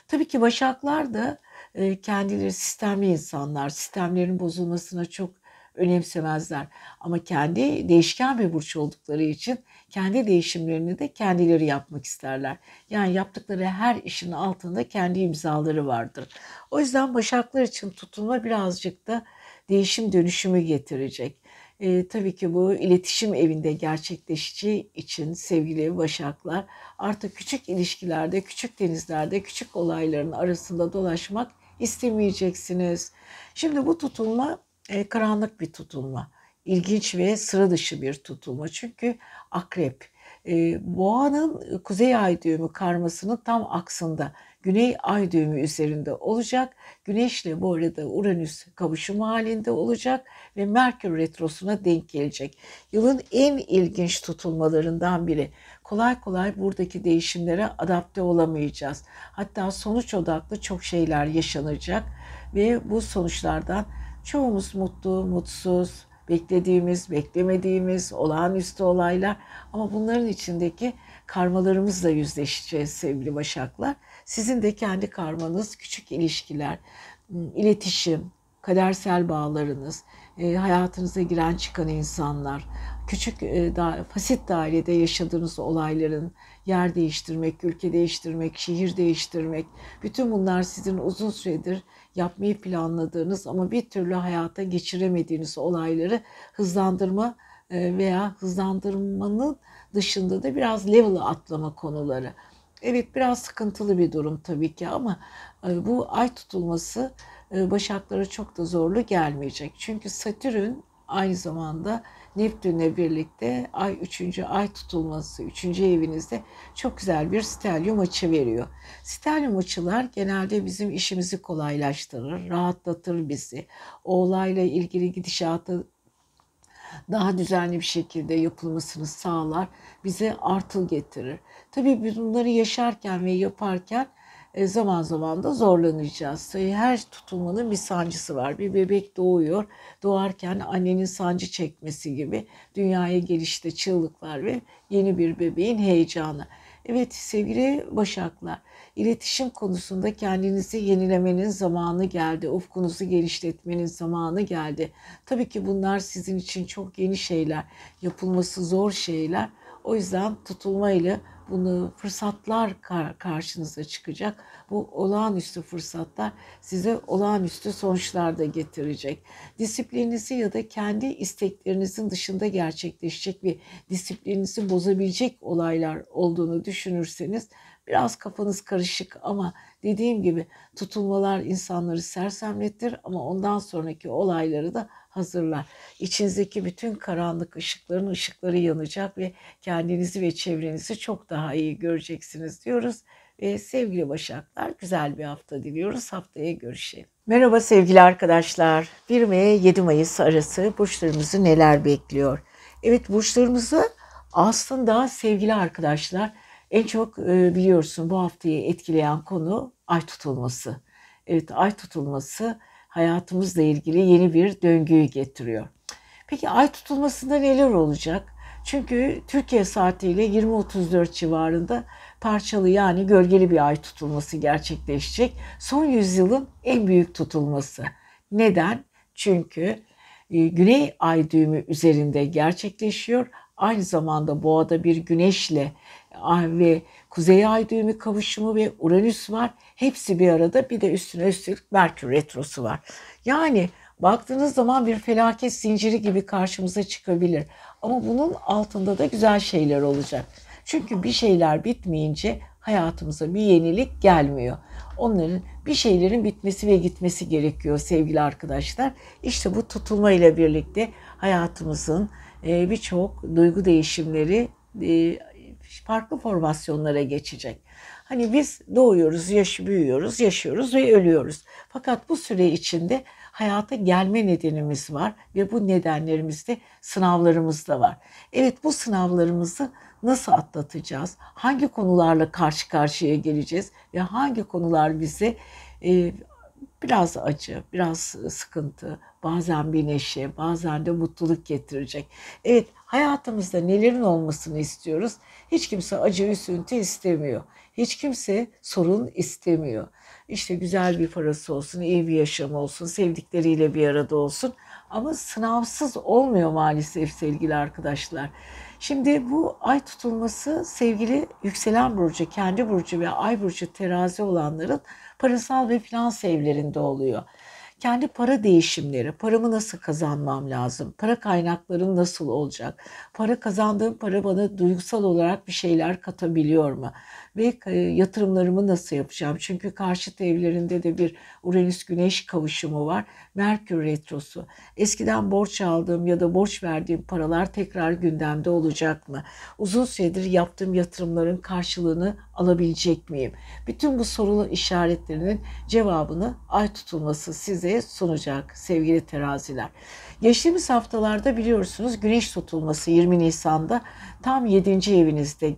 Tabii ki başaklar da e, kendileri sistemli insanlar. Sistemlerin bozulmasına çok önemsemezler. Ama kendi değişken bir burç oldukları için kendi değişimlerini de kendileri yapmak isterler. Yani yaptıkları her işin altında kendi imzaları vardır. O yüzden başaklar için tutulma birazcık da değişim dönüşümü getirecek. E, tabii ki bu iletişim evinde gerçekleşeceği için sevgili başaklar artık küçük ilişkilerde, küçük denizlerde, küçük olayların arasında dolaşmak istemeyeceksiniz. Şimdi bu tutulma e, karanlık bir tutulma. İlginç ve sıra dışı bir tutulma. Çünkü akrep. E, boğanın kuzey ay düğümü karmasının tam aksında. Güney ay düğümü üzerinde olacak. Güneşle bu arada Uranüs kavuşum halinde olacak ve Merkür retrosuna denk gelecek. Yılın en ilginç tutulmalarından biri. Kolay kolay buradaki değişimlere adapte olamayacağız. Hatta sonuç odaklı çok şeyler yaşanacak ve bu sonuçlardan çoğumuz mutlu, mutsuz, beklediğimiz, beklemediğimiz olağanüstü olaylar ama bunların içindeki karmalarımızla yüzleşeceğiz sevgili Başaklar. Sizin de kendi karmanız, küçük ilişkiler, iletişim, kadersel bağlarınız, hayatınıza giren çıkan insanlar, küçük e, da, fasit dairede yaşadığınız olayların yer değiştirmek, ülke değiştirmek, şehir değiştirmek, bütün bunlar sizin uzun süredir yapmayı planladığınız ama bir türlü hayata geçiremediğiniz olayları hızlandırma e, veya hızlandırmanın dışında da biraz level atlama konuları. Evet biraz sıkıntılı bir durum tabii ki ama e, bu ay tutulması başaklara çok da zorlu gelmeyecek. Çünkü Satürn aynı zamanda Neptün'le birlikte ay 3. ay tutulması 3. evinizde çok güzel bir stelyum açı veriyor. Stelyum açılar genelde bizim işimizi kolaylaştırır, rahatlatır bizi. O olayla ilgili gidişatı daha düzenli bir şekilde yapılmasını sağlar, bize artıl getirir. Tabii bunları yaşarken ve yaparken zaman zaman da zorlanacağız. Tabii her tutulmanın bir sancısı var. Bir bebek doğuyor. Doğarken annenin sancı çekmesi gibi dünyaya gelişte çığlıklar ve yeni bir bebeğin heyecanı. Evet sevgili Başaklar, iletişim konusunda kendinizi yenilemenin zamanı geldi. Ufkunuzu genişletmenin zamanı geldi. Tabii ki bunlar sizin için çok yeni şeyler, yapılması zor şeyler. O yüzden tutulmayla bunu fırsatlar karşınıza çıkacak. Bu olağanüstü fırsatlar size olağanüstü sonuçlar da getirecek. Disiplininizi ya da kendi isteklerinizin dışında gerçekleşecek ve disiplininizi bozabilecek olaylar olduğunu düşünürseniz biraz kafanız karışık ama dediğim gibi tutulmalar insanları sersemletir ama ondan sonraki olayları da hazırlar. İçinizdeki bütün karanlık ışıkların ışıkları yanacak ve kendinizi ve çevrenizi çok daha iyi göreceksiniz diyoruz. Ve sevgili Başaklar güzel bir hafta diliyoruz. Haftaya görüşelim. Merhaba sevgili arkadaşlar. 1 ve 7 Mayıs arası burçlarımızı neler bekliyor? Evet burçlarımızı aslında sevgili arkadaşlar en çok e, biliyorsun bu haftayı etkileyen konu ay tutulması. Evet ay tutulması hayatımızla ilgili yeni bir döngüyü getiriyor. Peki ay tutulmasında neler olacak? Çünkü Türkiye saatiyle 20.34 civarında parçalı yani gölgeli bir ay tutulması gerçekleşecek. Son yüzyılın en büyük tutulması. Neden? Çünkü e, Güney ay düğümü üzerinde gerçekleşiyor. Aynı zamanda boğada bir güneşle ve Kuzey Ay düğümü kavuşumu ve Uranüs var. Hepsi bir arada bir de üstüne üstlük Merkür Retrosu var. Yani baktığınız zaman bir felaket zinciri gibi karşımıza çıkabilir. Ama bunun altında da güzel şeyler olacak. Çünkü bir şeyler bitmeyince hayatımıza bir yenilik gelmiyor. Onların bir şeylerin bitmesi ve gitmesi gerekiyor sevgili arkadaşlar. İşte bu tutulma ile birlikte hayatımızın e, birçok duygu değişimleri e, farklı formasyonlara geçecek. Hani biz doğuyoruz, yaş büyüyoruz, yaşıyoruz ve ölüyoruz. Fakat bu süre içinde hayata gelme nedenimiz var ve bu nedenlerimizde sınavlarımız da var. Evet bu sınavlarımızı nasıl atlatacağız? Hangi konularla karşı karşıya geleceğiz ve hangi konular bize e, biraz acı, biraz sıkıntı, bazen bir neşe, bazen de mutluluk getirecek. Evet, hayatımızda nelerin olmasını istiyoruz? Hiç kimse acı, üzüntü istemiyor. Hiç kimse sorun istemiyor. İşte güzel bir parası olsun, iyi bir yaşam olsun, sevdikleriyle bir arada olsun. Ama sınavsız olmuyor maalesef sevgili arkadaşlar. Şimdi bu ay tutulması sevgili yükselen burcu, kendi burcu ve ay burcu terazi olanların parasal ve finans evlerinde oluyor. Kendi para değişimleri, paramı nasıl kazanmam lazım, para kaynaklarım nasıl olacak, para kazandığım para bana duygusal olarak bir şeyler katabiliyor mu? ve yatırımlarımı nasıl yapacağım? Çünkü karşıt evlerinde de bir Uranüs Güneş kavuşumu var. Merkür retrosu. Eskiden borç aldığım ya da borç verdiğim paralar tekrar gündemde olacak mı? Uzun süredir yaptığım yatırımların karşılığını alabilecek miyim? Bütün bu soru işaretlerinin cevabını ay tutulması size sunacak sevgili teraziler. Geçtiğimiz haftalarda biliyorsunuz güneş tutulması 20 Nisan'da tam 7. evinizde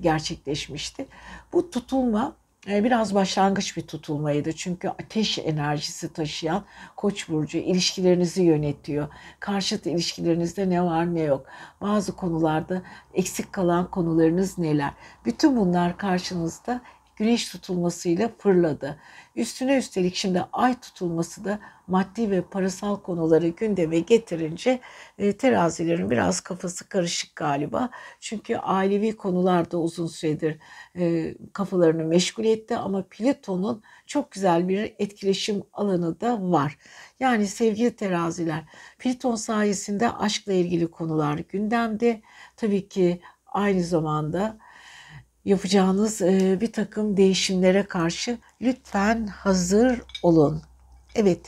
gerçekleşmişti. Bu tutulma e, biraz başlangıç bir tutulmaydı. Çünkü ateş enerjisi taşıyan Koç burcu ilişkilerinizi yönetiyor. Karşıt ilişkilerinizde ne var ne yok. Bazı konularda eksik kalan konularınız neler? Bütün bunlar karşınızda güneş tutulmasıyla fırladı. Üstüne üstelik şimdi ay tutulması da maddi ve parasal konuları gündeme getirince e, terazilerin biraz kafası karışık galiba. Çünkü ailevi konularda uzun süredir e, kafalarını meşgul etti ama Plüton'un çok güzel bir etkileşim alanı da var. Yani sevgili teraziler, Plüton sayesinde aşkla ilgili konular gündemde. Tabii ki aynı zamanda yapacağınız bir takım değişimlere karşı lütfen hazır olun. Evet,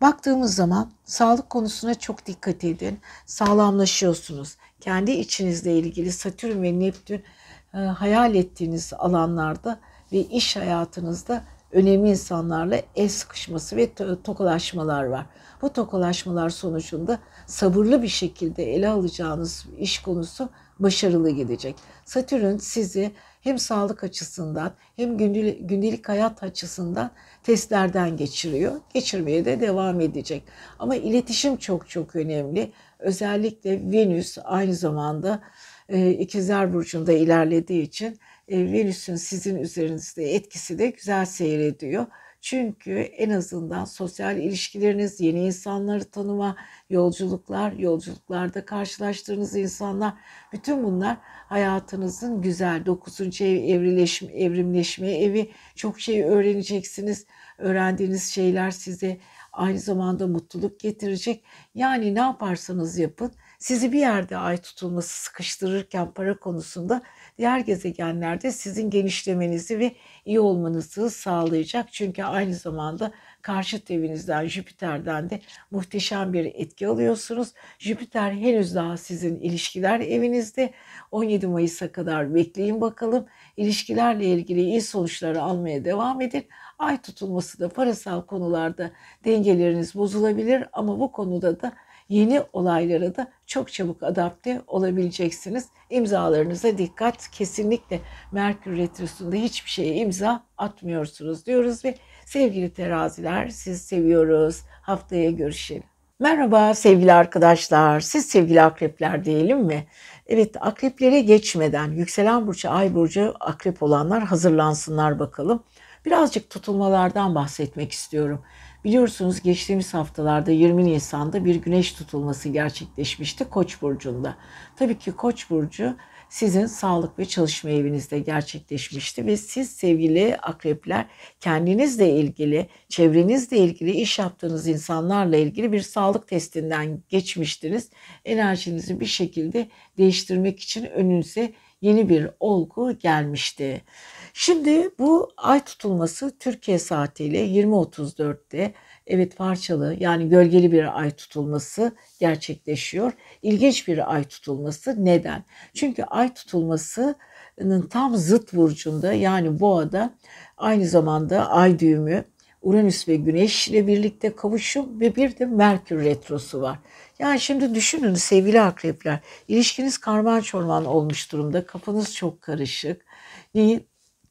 baktığımız zaman sağlık konusuna çok dikkat edin. Sağlamlaşıyorsunuz. Kendi içinizle ilgili Satürn ve Neptün e, hayal ettiğiniz alanlarda ve iş hayatınızda önemli insanlarla el sıkışması ve tokalaşmalar var. Bu tokalaşmalar sonucunda sabırlı bir şekilde ele alacağınız iş konusu başarılı gidecek. Satürn sizi hem sağlık açısından hem gündelik hayat açısından testlerden geçiriyor. Geçirmeye de devam edecek. Ama iletişim çok çok önemli. Özellikle Venüs aynı zamanda e, İkizler Burcu'nda ilerlediği için e, Venüs'ün sizin üzerinizde etkisi de güzel seyrediyor. Çünkü en azından sosyal ilişkileriniz, yeni insanları tanıma, yolculuklar, yolculuklarda karşılaştığınız insanlar, bütün bunlar hayatınızın güzel 9. ev evrileşme, evrimleşme evi. Çok şey öğreneceksiniz. Öğrendiğiniz şeyler size aynı zamanda mutluluk getirecek. Yani ne yaparsanız yapın sizi bir yerde ay tutulması sıkıştırırken para konusunda diğer gezegenlerde sizin genişlemenizi ve iyi olmanızı sağlayacak. Çünkü aynı zamanda karşıt evinizden Jüpiter'den de muhteşem bir etki alıyorsunuz. Jüpiter henüz daha sizin ilişkiler evinizde. 17 Mayıs'a kadar bekleyin bakalım. İlişkilerle ilgili iyi sonuçları almaya devam edin. Ay tutulması da parasal konularda dengeleriniz bozulabilir ama bu konuda da yeni olaylara da çok çabuk adapte olabileceksiniz. İmzalarınıza dikkat. Kesinlikle Merkür Retrosu'nda hiçbir şeye imza atmıyorsunuz diyoruz ve sevgili teraziler siz seviyoruz. Haftaya görüşelim. Merhaba sevgili arkadaşlar. Siz sevgili akrepler diyelim mi? Evet akreplere geçmeden yükselen burcu, ay burcu akrep olanlar hazırlansınlar bakalım. Birazcık tutulmalardan bahsetmek istiyorum. Biliyorsunuz geçtiğimiz haftalarda 20 Nisan'da bir güneş tutulması gerçekleşmişti Koç burcunda. Tabii ki Koç burcu sizin sağlık ve çalışma evinizde gerçekleşmişti ve siz sevgili akrepler kendinizle ilgili, çevrenizle ilgili, iş yaptığınız insanlarla ilgili bir sağlık testinden geçmiştiniz. Enerjinizi bir şekilde değiştirmek için önünüze yeni bir olgu gelmişti. Şimdi bu ay tutulması Türkiye saatiyle 20.34'te evet parçalı yani gölgeli bir ay tutulması gerçekleşiyor. İlginç bir ay tutulması. Neden? Çünkü ay tutulmasının tam zıt burcunda yani boğada aynı zamanda ay düğümü Uranüs ve Güneş ile birlikte kavuşum ve bir de Merkür retrosu var. Yani şimdi düşünün sevgili akrepler, ilişkiniz karman çorman olmuş durumda, kafanız çok karışık.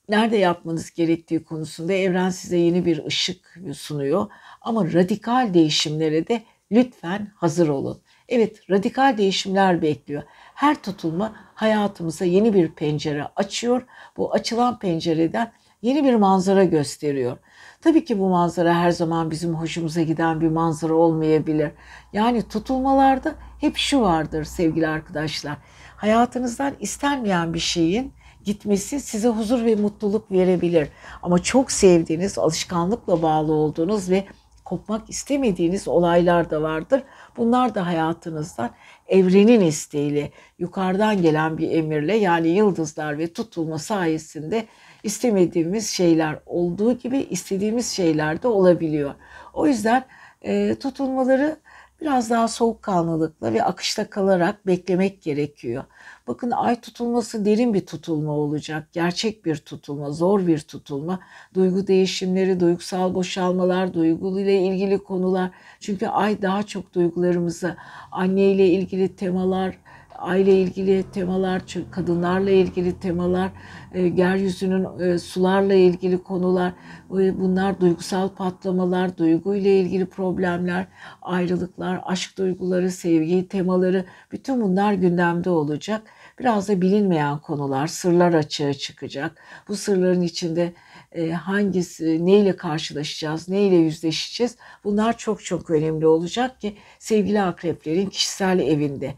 Nerede yapmanız gerektiği konusunda evren size yeni bir ışık sunuyor. Ama radikal değişimlere de lütfen hazır olun. Evet radikal değişimler bekliyor. Her tutulma hayatımıza yeni bir pencere açıyor. Bu açılan pencereden yeni bir manzara gösteriyor. Tabii ki bu manzara her zaman bizim hoşumuza giden bir manzara olmayabilir. Yani tutulmalarda hep şu vardır sevgili arkadaşlar. Hayatınızdan istenmeyen bir şeyin gitmesi size huzur ve mutluluk verebilir. Ama çok sevdiğiniz, alışkanlıkla bağlı olduğunuz ve kopmak istemediğiniz olaylar da vardır. Bunlar da hayatınızdan evrenin isteğiyle, yukarıdan gelen bir emirle yani yıldızlar ve tutulma sayesinde istemediğimiz şeyler olduğu gibi istediğimiz şeyler de olabiliyor. O yüzden e, tutulmaları biraz daha soğukkanlılıkla ve akışta kalarak beklemek gerekiyor. Bakın ay tutulması derin bir tutulma olacak. Gerçek bir tutulma, zor bir tutulma. Duygu değişimleri, duygusal boşalmalar, duyguyla ilgili konular. Çünkü ay daha çok duygularımızı, anneyle ilgili temalar, aile ilgili temalar, kadınlarla ilgili temalar, e, yeryüzünün e, sularla ilgili konular, e, bunlar duygusal patlamalar, duyguyla ilgili problemler, ayrılıklar, aşk duyguları, sevgi temaları bütün bunlar gündemde olacak. Biraz da bilinmeyen konular, sırlar açığa çıkacak. Bu sırların içinde hangisi, neyle karşılaşacağız, neyle yüzleşeceğiz bunlar çok çok önemli olacak ki sevgili akreplerin kişisel evinde.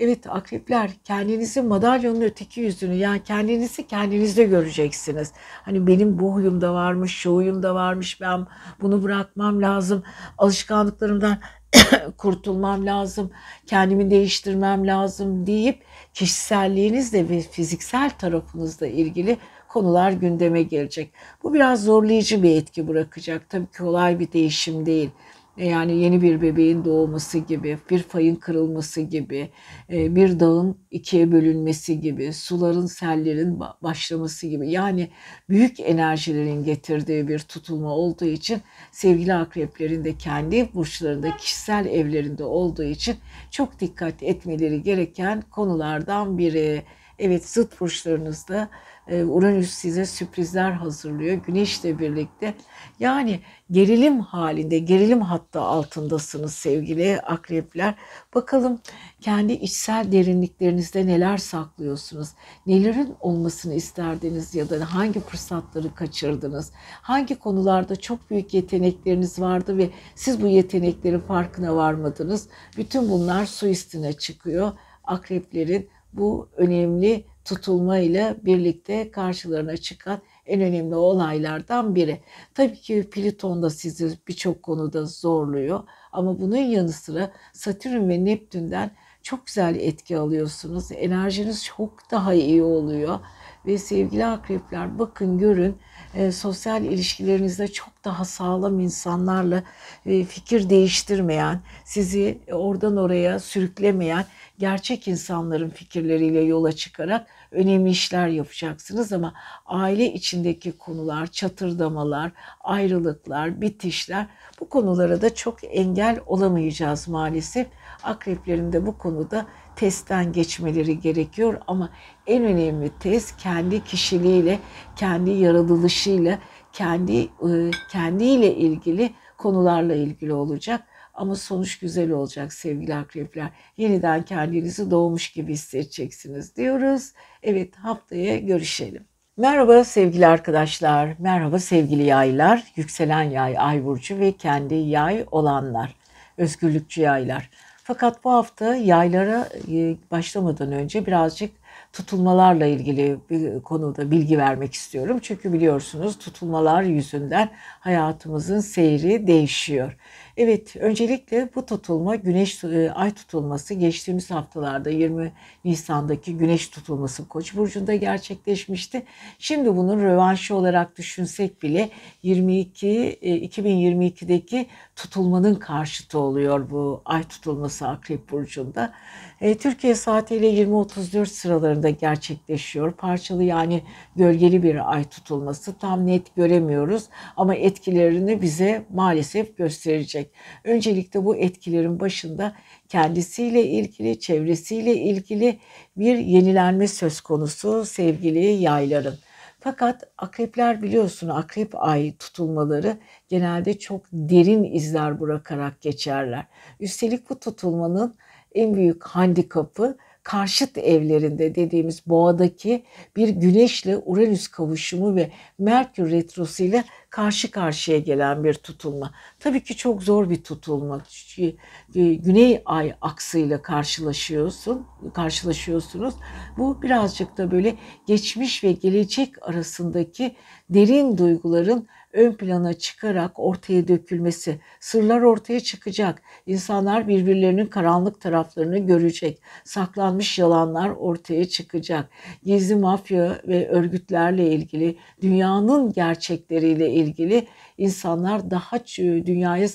Evet akrepler kendinizi madalyonun öteki yüzünü yani kendinizi kendinizde göreceksiniz. Hani benim bu huyumda varmış, şu huyumda varmış ben bunu bırakmam lazım. Alışkanlıklarımdan kurtulmam lazım, kendimi değiştirmem lazım deyip kişiselliğinizle ve fiziksel tarafınızla ilgili konular gündeme gelecek. Bu biraz zorlayıcı bir etki bırakacak. Tabii ki kolay bir değişim değil. E, yani yeni bir bebeğin doğması gibi, bir fayın kırılması gibi, e, bir dağın ikiye bölünmesi gibi, suların, sellerin başlaması gibi. Yani büyük enerjilerin getirdiği bir tutulma olduğu için sevgili akreplerin de kendi burçlarında, kişisel evlerinde olduğu için çok dikkat etmeleri gereken konulardan biri. Evet zıt burçlarınızda Uranüs size sürprizler hazırlıyor. Güneşle birlikte. Yani gerilim halinde, gerilim hatta altındasınız sevgili akrepler. Bakalım kendi içsel derinliklerinizde neler saklıyorsunuz? Nelerin olmasını isterdiniz ya da hangi fırsatları kaçırdınız? Hangi konularda çok büyük yetenekleriniz vardı ve siz bu yeteneklerin farkına varmadınız? Bütün bunlar su üstüne çıkıyor. Akreplerin bu önemli tutulma ile birlikte karşılarına çıkan en önemli olaylardan biri. Tabii ki Plüton da sizi birçok konuda zorluyor ama bunun yanı sıra Satürn ve Neptün'den çok güzel etki alıyorsunuz. Enerjiniz çok daha iyi oluyor. Ve sevgili akrepler bakın görün e, sosyal ilişkilerinizde çok daha sağlam insanlarla e, fikir değiştirmeyen, sizi oradan oraya sürüklemeyen gerçek insanların fikirleriyle yola çıkarak önemli işler yapacaksınız ama aile içindeki konular, çatırdamalar, ayrılıklar, bitişler bu konulara da çok engel olamayacağız maalesef. Akreplerin de bu konuda testten geçmeleri gerekiyor ama en önemli test kendi kişiliğiyle, kendi yaratılışıyla, kendi e, kendiyle ilgili konularla ilgili olacak. Ama sonuç güzel olacak sevgili akrepler. Yeniden kendinizi doğmuş gibi hissedeceksiniz diyoruz. Evet haftaya görüşelim. Merhaba sevgili arkadaşlar, merhaba sevgili yaylar, yükselen yay, ay burcu ve kendi yay olanlar, özgürlükçü yaylar. Fakat bu hafta yaylara e, başlamadan önce birazcık tutulmalarla ilgili bir konuda bilgi vermek istiyorum. Çünkü biliyorsunuz tutulmalar yüzünden hayatımızın seyri değişiyor. Evet, öncelikle bu tutulma güneş e, ay tutulması geçtiğimiz haftalarda 20 Nisan'daki güneş tutulması Koç burcunda gerçekleşmişti. Şimdi bunun rövanşı olarak düşünsek bile 22 2022'deki tutulmanın karşıtı oluyor bu ay tutulması Akrep burcunda. E, Türkiye saatiyle 20.34 sıralarında gerçekleşiyor. Parçalı yani gölgeli bir ay tutulması tam net göremiyoruz ama etkilerini bize maalesef gösterecek. Öncelikle bu etkilerin başında kendisiyle ilgili, çevresiyle ilgili bir yenilenme söz konusu sevgili yayların. Fakat akrepler biliyorsun akrep ay tutulmaları genelde çok derin izler bırakarak geçerler. Üstelik bu tutulmanın en büyük handikapı karşıt evlerinde dediğimiz boğadaki bir güneşle Uranüs kavuşumu ve Merkür retrosu ile karşı karşıya gelen bir tutulma. Tabii ki çok zor bir tutulma. E, güney ay aksıyla karşılaşıyorsun, karşılaşıyorsunuz. Bu birazcık da böyle geçmiş ve gelecek arasındaki derin duyguların ön plana çıkarak ortaya dökülmesi, sırlar ortaya çıkacak. İnsanlar birbirlerinin karanlık taraflarını görecek. Saklanmış yalanlar ortaya çıkacak. Gizli mafya ve örgütlerle ilgili, dünyanın gerçekleriyle ilgili insanlar daha dünyaya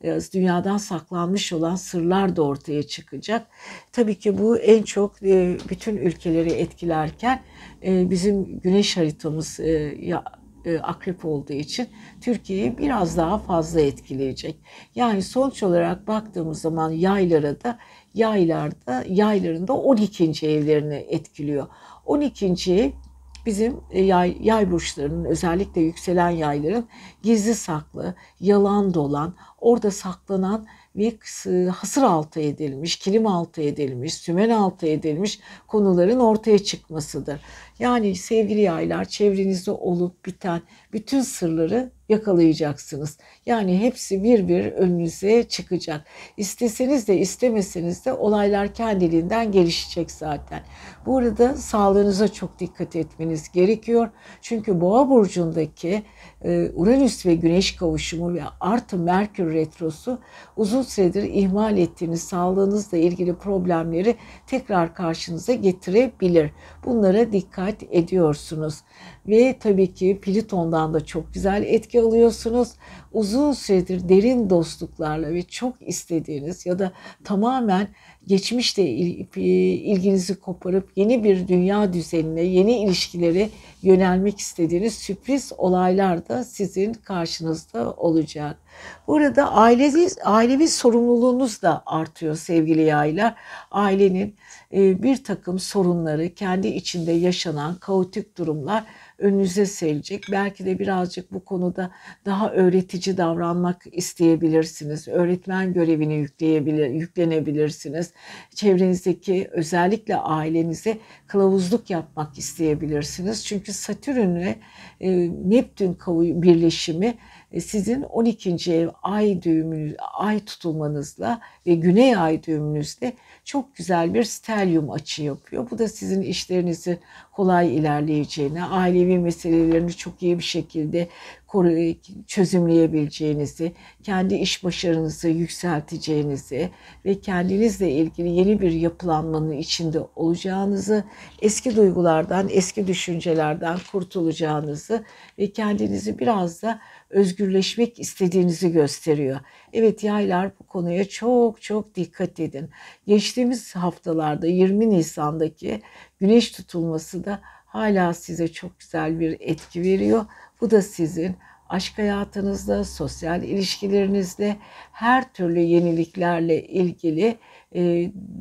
e, dünyadan saklanmış olan sırlar da ortaya çıkacak. Tabii ki bu en çok e, bütün ülkeleri etkilerken e, bizim güneş haritamız e, akrep olduğu için Türkiye'yi biraz daha fazla etkileyecek. Yani sonuç olarak baktığımız zaman yaylara da yaylarda yayların da 12. evlerini etkiliyor. 12. ev bizim e, yay, yay burçlarının özellikle yükselen yayların gizli saklı, yalan dolan, orada saklanan ve hasır altı edilmiş, kilim altı edilmiş, sümen altı edilmiş konuların ortaya çıkmasıdır. Yani sevgili yaylar çevrenizde olup biten bütün sırları yakalayacaksınız. Yani hepsi bir bir önünüze çıkacak. İsteseniz de istemeseniz de olaylar kendiliğinden gelişecek zaten. Bu arada sağlığınıza çok dikkat etmeniz gerekiyor. Çünkü Boğa burcundaki Uranüs ve Güneş kavuşumu ve artı Merkür retrosu uzun süredir ihmal ettiğiniz sağlığınızla ilgili problemleri tekrar karşınıza getirebilir. Bunlara dikkat ediyorsunuz. Ve tabii ki Pliton'dan da çok güzel etki alıyorsunuz. Uzun süredir derin dostluklarla ve çok istediğiniz ya da tamamen geçmişle ilginizi koparıp yeni bir dünya düzenine, yeni ilişkilere yönelmek istediğiniz sürpriz olaylar da sizin karşınızda olacak. Burada ailevi, ailevi sorumluluğunuz da artıyor sevgili yaylar. Ailenin e, bir takım sorunları, kendi içinde yaşanan kaotik durumlar önünüze serecek. Belki de birazcık bu konuda daha öğretici davranmak isteyebilirsiniz. Öğretmen görevini yükleyebilir, yüklenebilirsiniz. Çevrenizdeki özellikle ailenize kılavuzluk yapmak isteyebilirsiniz. Çünkü Satürn ve e, Neptün birleşimi e, sizin 12. ev ay düğümünüz, ay tutulmanızla ve güney ay düğümünüzle çok güzel bir stelyum açı yapıyor. Bu da sizin işlerinizi kolay ilerleyeceğine, ailevi meselelerini çok iyi bir şekilde çözümleyebileceğinizi, kendi iş başarınızı yükselteceğinizi ve kendinizle ilgili yeni bir yapılanmanın içinde olacağınızı, eski duygulardan, eski düşüncelerden kurtulacağınızı ve kendinizi biraz da özgürleşmek istediğinizi gösteriyor. Evet yaylar bu konuya çok çok dikkat edin. Geçtiğimiz haftalarda 20 Nisan'daki güneş tutulması da hala size çok güzel bir etki veriyor. Bu da sizin aşk hayatınızda, sosyal ilişkilerinizde her türlü yeniliklerle ilgili e,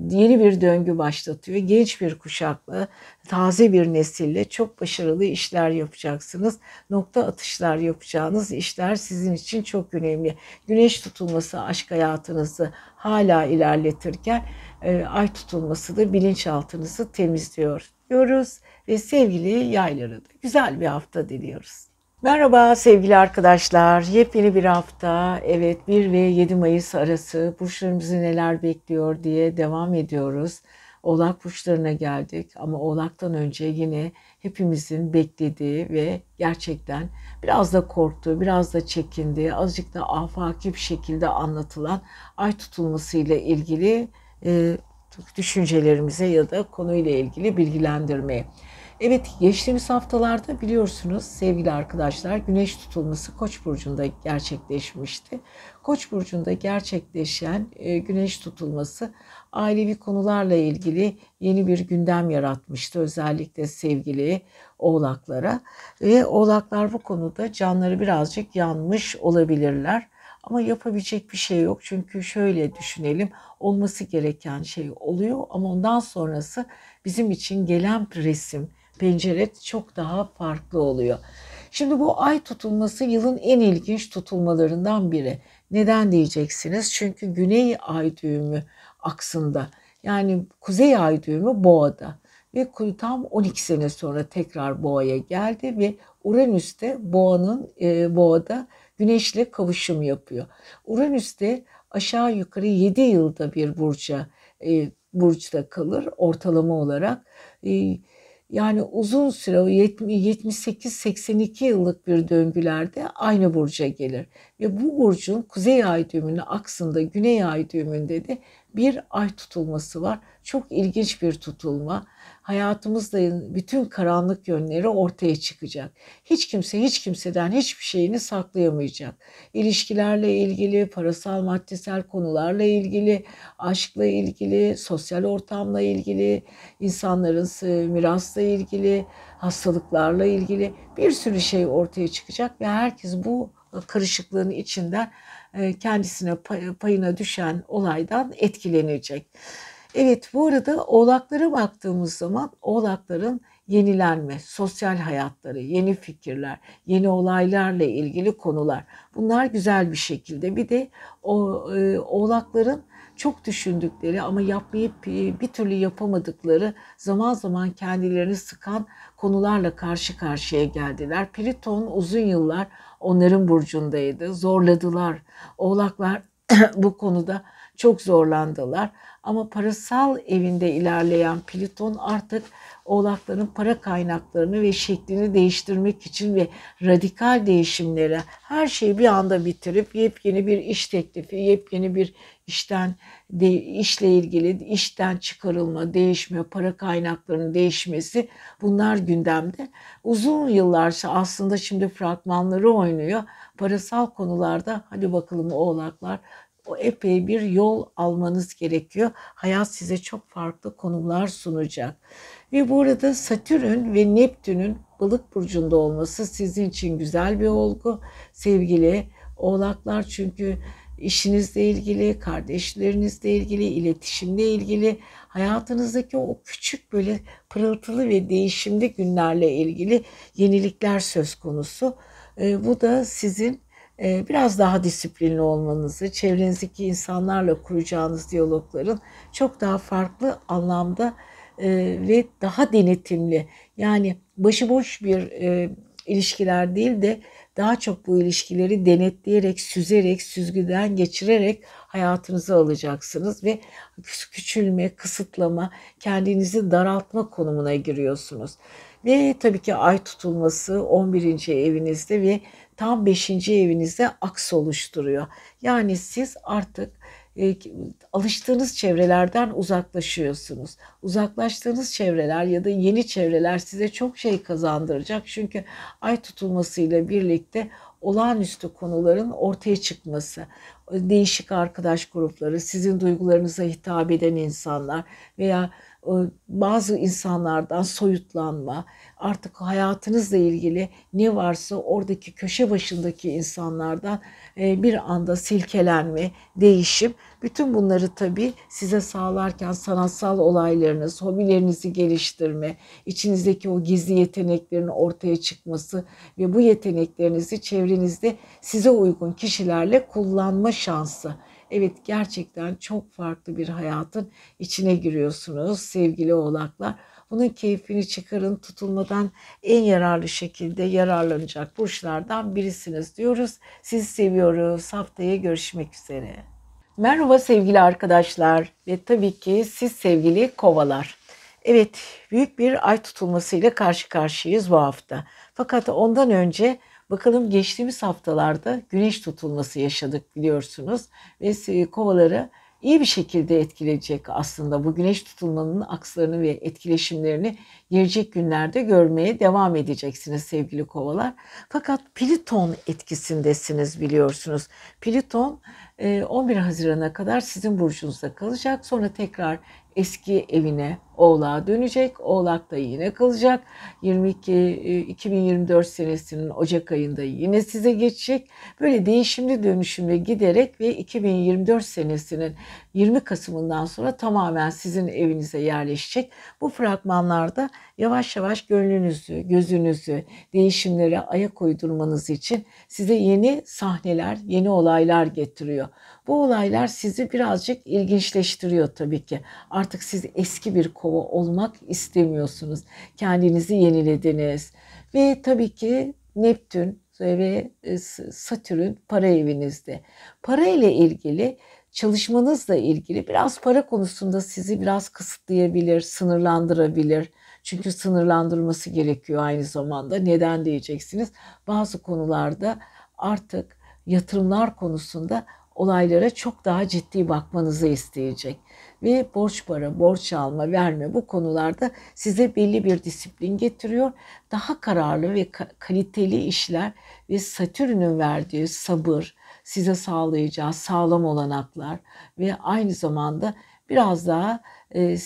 yeni bir döngü başlatıyor. Genç bir kuşakla, taze bir nesille çok başarılı işler yapacaksınız. Nokta atışlar yapacağınız işler sizin için çok önemli. Güneş tutulması aşk hayatınızı hala ilerletirken e, ay tutulması da bilinçaltınızı temizliyor diyoruz ve sevgili yayları da güzel bir hafta diliyoruz. Merhaba sevgili arkadaşlar. Yepyeni bir hafta. Evet 1 ve 7 Mayıs arası burçlarımızı neler bekliyor diye devam ediyoruz. Oğlak burçlarına geldik ama Oğlak'tan önce yine hepimizin beklediği ve gerçekten biraz da korktuğu, biraz da çekindiği, azıcık da afaki bir şekilde anlatılan ay tutulmasıyla ilgili e, düşüncelerimize ya da konuyla ilgili bilgilendirmeye. Evet geçtiğimiz haftalarda biliyorsunuz sevgili arkadaşlar güneş tutulması Koç burcunda gerçekleşmişti. Koç burcunda gerçekleşen e, güneş tutulması ailevi konularla ilgili yeni bir gündem yaratmıştı özellikle sevgili oğlaklara ve oğlaklar bu konuda canları birazcık yanmış olabilirler. Ama yapabilecek bir şey yok. Çünkü şöyle düşünelim. Olması gereken şey oluyor ama ondan sonrası bizim için gelen resim, pencere çok daha farklı oluyor. Şimdi bu ay tutulması yılın en ilginç tutulmalarından biri. Neden diyeceksiniz? Çünkü güney ay düğümü aksında. Yani kuzey ay düğümü boğada ve tam 12 sene sonra tekrar boğaya geldi ve Uranüs de boğanın e, boğada güneşle kavuşum yapıyor. Uranüs de aşağı yukarı 7 yılda bir burca e, burçta kalır ortalama olarak. E, yani uzun süre 78-82 yıllık bir döngülerde aynı burca gelir. Ve bu burcun kuzey ay düğümünün aksında güney ay düğümünde de bir ay tutulması var. Çok ilginç bir tutulma hayatımızda bütün karanlık yönleri ortaya çıkacak. Hiç kimse hiç kimseden hiçbir şeyini saklayamayacak. İlişkilerle ilgili, parasal maddesel konularla ilgili, aşkla ilgili, sosyal ortamla ilgili, insanların mirasla ilgili, hastalıklarla ilgili bir sürü şey ortaya çıkacak ve herkes bu karışıklığın içinden e, kendisine payına düşen olaydan etkilenecek. Evet bu arada oğlaklara baktığımız zaman oğlakların yenilenme, sosyal hayatları, yeni fikirler, yeni olaylarla ilgili konular. Bunlar güzel bir şekilde. Bir de o e, oğlakların çok düşündükleri ama yapmayıp e, bir türlü yapamadıkları zaman zaman kendilerini sıkan konularla karşı karşıya geldiler. Pliton uzun yıllar onların burcundaydı. Zorladılar. Oğlaklar bu konuda çok zorlandılar. Ama parasal evinde ilerleyen Plüton artık oğlakların para kaynaklarını ve şeklini değiştirmek için ve radikal değişimlere her şeyi bir anda bitirip yepyeni bir iş teklifi, yepyeni bir işten de, işle ilgili işten çıkarılma, değişme, para kaynaklarının değişmesi bunlar gündemde. Uzun yıllarsa aslında şimdi fragmanları oynuyor. Parasal konularda hadi bakalım oğlaklar o epey bir yol almanız gerekiyor. Hayat size çok farklı konular sunacak. Ve bu arada Satürn ve Neptün'ün balık burcunda olması sizin için güzel bir olgu. Sevgili oğlaklar çünkü işinizle ilgili, kardeşlerinizle ilgili, iletişimle ilgili, hayatınızdaki o küçük böyle pırıltılı ve değişimli günlerle ilgili yenilikler söz konusu. Ee, bu da sizin e, biraz daha disiplinli olmanızı, çevrenizdeki insanlarla kuracağınız diyalogların çok daha farklı anlamda e, ve daha denetimli. Yani başıboş bir e, ilişkiler değil de daha çok bu ilişkileri denetleyerek, süzerek, süzgüden geçirerek hayatınıza alacaksınız ve küçülme, kısıtlama, kendinizi daraltma konumuna giriyorsunuz. Ve tabii ki ay tutulması 11. evinizde ve tam 5. evinizde aks oluşturuyor. Yani siz artık alıştığınız çevrelerden uzaklaşıyorsunuz. Uzaklaştığınız çevreler ya da yeni çevreler size çok şey kazandıracak. Çünkü ay tutulmasıyla birlikte olağanüstü konuların ortaya çıkması, değişik arkadaş grupları, sizin duygularınıza hitap eden insanlar veya bazı insanlardan soyutlanma, artık hayatınızla ilgili ne varsa oradaki köşe başındaki insanlardan e, bir anda silkelenme, değişim. Bütün bunları tabii size sağlarken sanatsal olaylarınız, hobilerinizi geliştirme, içinizdeki o gizli yeteneklerin ortaya çıkması ve bu yeteneklerinizi çevrenizde size uygun kişilerle kullanma şansı. Evet gerçekten çok farklı bir hayatın içine giriyorsunuz sevgili oğlaklar. Bunun keyfini çıkarın tutulmadan en yararlı şekilde yararlanacak burçlardan birisiniz diyoruz. Sizi seviyoruz. Haftaya görüşmek üzere. Merhaba sevgili arkadaşlar ve tabii ki siz sevgili kovalar. Evet büyük bir ay tutulmasıyla karşı karşıyayız bu hafta. Fakat ondan önce Bakalım geçtiğimiz haftalarda güneş tutulması yaşadık biliyorsunuz ve kovaları iyi bir şekilde etkileyecek aslında bu güneş tutulmanın akslarını ve etkileşimlerini gelecek günlerde görmeye devam edeceksiniz sevgili kovalar. Fakat Plüton etkisindesiniz biliyorsunuz. Plüton 11 Haziran'a kadar sizin burcunuzda kalacak. Sonra tekrar eski evine Oğlağa dönecek. Oğlak da yine kalacak. 22 2024 e, senesinin Ocak ayında yine size geçecek. Böyle değişimli dönüşümle giderek ve 2024 senesinin 20 Kasım'ından sonra tamamen sizin evinize yerleşecek. Bu fragmanlarda yavaş yavaş gönlünüzü, gözünüzü değişimlere ayak uydurmanız için size yeni sahneler, yeni olaylar getiriyor. Bu olaylar sizi birazcık ilginçleştiriyor tabii ki. Artık siz eski bir kova olmak istemiyorsunuz. Kendinizi yenilediniz. Ve tabii ki Neptün ve e, Satürn para evinizde. Para ile ilgili çalışmanızla ilgili biraz para konusunda sizi biraz kısıtlayabilir, sınırlandırabilir. Çünkü sınırlandırması gerekiyor aynı zamanda. Neden diyeceksiniz? Bazı konularda artık yatırımlar konusunda olaylara çok daha ciddi bakmanızı isteyecek. Ve borç para, borç alma, verme bu konularda size belli bir disiplin getiriyor. Daha kararlı ve kaliteli işler ve Satürn'ün verdiği sabır, size sağlayacağı sağlam olanaklar ve aynı zamanda biraz daha e,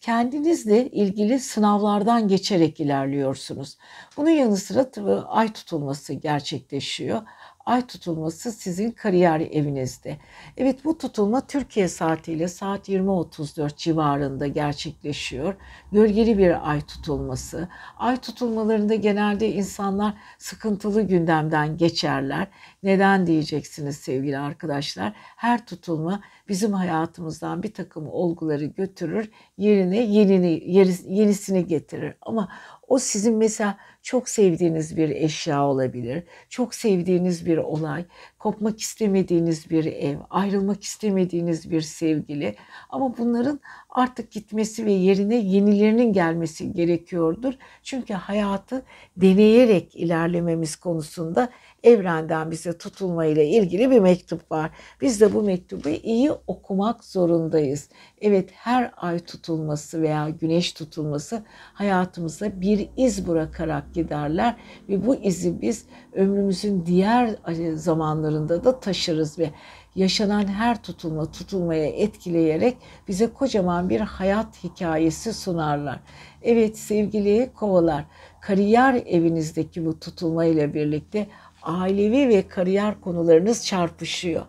kendinizle ilgili sınavlardan geçerek ilerliyorsunuz. Bunun yanı sıra ay tutulması gerçekleşiyor ay tutulması sizin kariyer evinizde. Evet bu tutulma Türkiye saatiyle saat 20.34 civarında gerçekleşiyor. Gölgeli bir ay tutulması. Ay tutulmalarında genelde insanlar sıkıntılı gündemden geçerler. Neden diyeceksiniz sevgili arkadaşlar? Her tutulma bizim hayatımızdan bir takım olguları götürür, yerine yenini, yenisini getirir. Ama o sizin mesela çok sevdiğiniz bir eşya olabilir, çok sevdiğiniz bir olay, kopmak istemediğiniz bir ev, ayrılmak istemediğiniz bir sevgili ama bunların artık gitmesi ve yerine yenilerinin gelmesi gerekiyordur. Çünkü hayatı deneyerek ilerlememiz konusunda evrenden bize tutulmayla ilgili bir mektup var. Biz de bu mektubu iyi okumak zorundayız. Evet her ay tutulması veya güneş tutulması hayatımızda bir iz bırakarak giderler ve bu izi biz ömrümüzün diğer zamanlarında da taşırız ve yaşanan her tutulma tutulmaya etkileyerek bize kocaman bir hayat hikayesi sunarlar. Evet sevgili kovalar, kariyer evinizdeki bu tutulma ile birlikte ailevi ve kariyer konularınız çarpışıyor.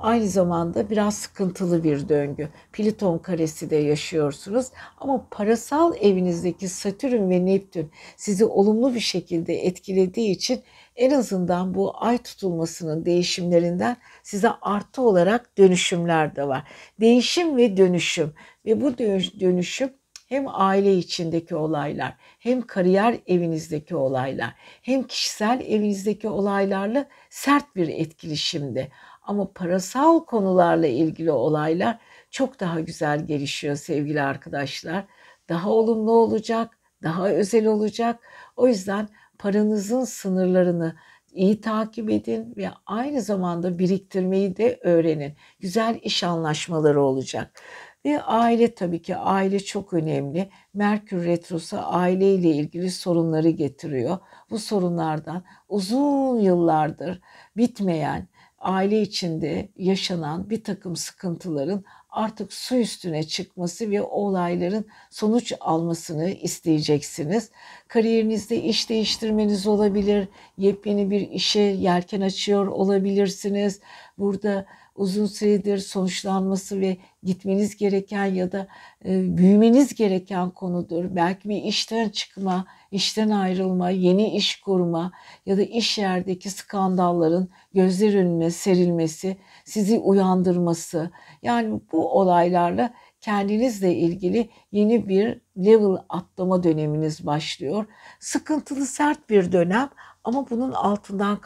Aynı zamanda biraz sıkıntılı bir döngü. Pliton karesi de yaşıyorsunuz ama parasal evinizdeki Satürn ve Neptün sizi olumlu bir şekilde etkilediği için en azından bu ay tutulmasının değişimlerinden size artı olarak dönüşümler de var. Değişim ve dönüşüm ve bu dönüşüm hem aile içindeki olaylar, hem kariyer evinizdeki olaylar, hem kişisel evinizdeki olaylarla sert bir etkileşimde. Ama parasal konularla ilgili olaylar çok daha güzel gelişiyor sevgili arkadaşlar. Daha olumlu olacak, daha özel olacak. O yüzden paranızın sınırlarını iyi takip edin ve aynı zamanda biriktirmeyi de öğrenin. Güzel iş anlaşmaları olacak. Ve aile tabii ki aile çok önemli. Merkür Retrosu aileyle ilgili sorunları getiriyor. Bu sorunlardan uzun yıllardır bitmeyen, aile içinde yaşanan bir takım sıkıntıların artık su üstüne çıkması ve olayların sonuç almasını isteyeceksiniz. Kariyerinizde iş değiştirmeniz olabilir, yepyeni bir işe yelken açıyor olabilirsiniz. Burada uzun süredir sonuçlanması ve gitmeniz gereken ya da e, büyümeniz gereken konudur. Belki bir işten çıkma, işten ayrılma, yeni iş kurma ya da iş yerdeki skandalların gözler önüne serilmesi, sizi uyandırması. Yani bu olaylarla kendinizle ilgili yeni bir level atlama döneminiz başlıyor. Sıkıntılı sert bir dönem ama bunun altından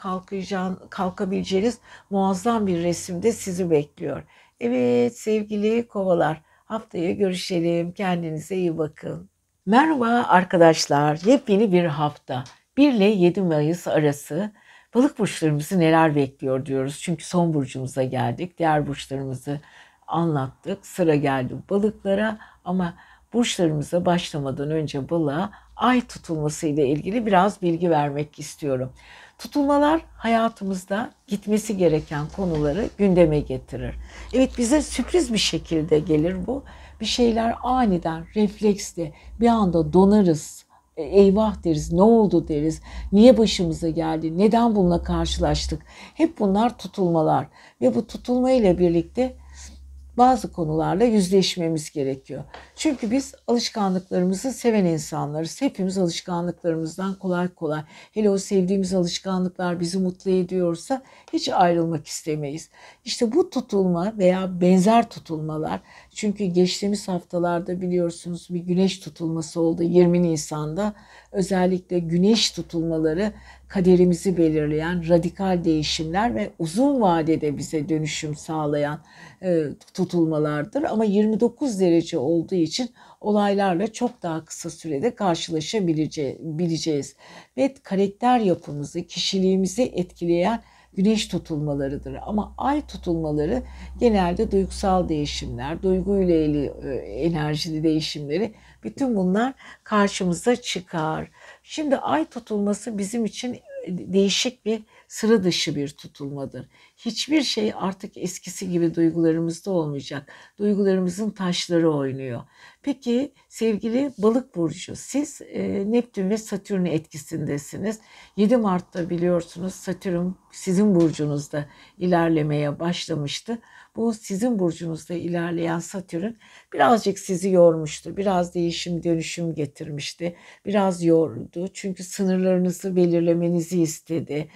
kalkabileceğiniz muazzam bir resimde sizi bekliyor. Evet sevgili kovalar haftaya görüşelim. Kendinize iyi bakın. Merhaba arkadaşlar. Yepyeni bir hafta. 1 ile 7 Mayıs arası balık burçlarımızı neler bekliyor diyoruz. Çünkü son burcumuza geldik. Diğer burçlarımızı anlattık. Sıra geldi balıklara ama burçlarımıza başlamadan önce balığa ay tutulması ile ilgili biraz bilgi vermek istiyorum. Tutulmalar hayatımızda gitmesi gereken konuları gündeme getirir. Evet bize sürpriz bir şekilde gelir bu. Bir şeyler aniden, refleksle bir anda donarız. E, eyvah deriz, ne oldu deriz, niye başımıza geldi, neden bununla karşılaştık. Hep bunlar tutulmalar ve bu tutulma ile birlikte bazı konularla yüzleşmemiz gerekiyor. Çünkü biz alışkanlıklarımızı seven insanlarız. Hepimiz alışkanlıklarımızdan kolay kolay, hele o sevdiğimiz alışkanlıklar bizi mutlu ediyorsa hiç ayrılmak istemeyiz. İşte bu tutulma veya benzer tutulmalar, çünkü geçtiğimiz haftalarda biliyorsunuz bir güneş tutulması oldu 20 Nisan'da. Özellikle güneş tutulmaları kaderimizi belirleyen radikal değişimler ve uzun vadede bize dönüşüm sağlayan e, tutulmalardır. Ama 29 derece olduğu için olaylarla çok daha kısa sürede karşılaşabileceğiz. Ve karakter yapımızı, kişiliğimizi etkileyen güneş tutulmalarıdır. Ama ay tutulmaları genelde duygusal değişimler, duyguyla ilgili e, enerjili değişimleri bütün bunlar karşımıza çıkar. Şimdi ay tutulması bizim için değişik bir sıra dışı bir tutulmadır. Hiçbir şey artık eskisi gibi duygularımızda olmayacak. Duygularımızın taşları oynuyor. Peki sevgili balık burcu siz e, Neptün ve Satürn etkisindesiniz. 7 Mart'ta biliyorsunuz Satürn sizin burcunuzda ilerlemeye başlamıştı. Bu sizin burcunuzda ilerleyen Satürn birazcık sizi yormuştu. Biraz değişim dönüşüm getirmişti. Biraz yordu. Çünkü sınırlarınızı belirlemenizi istedi.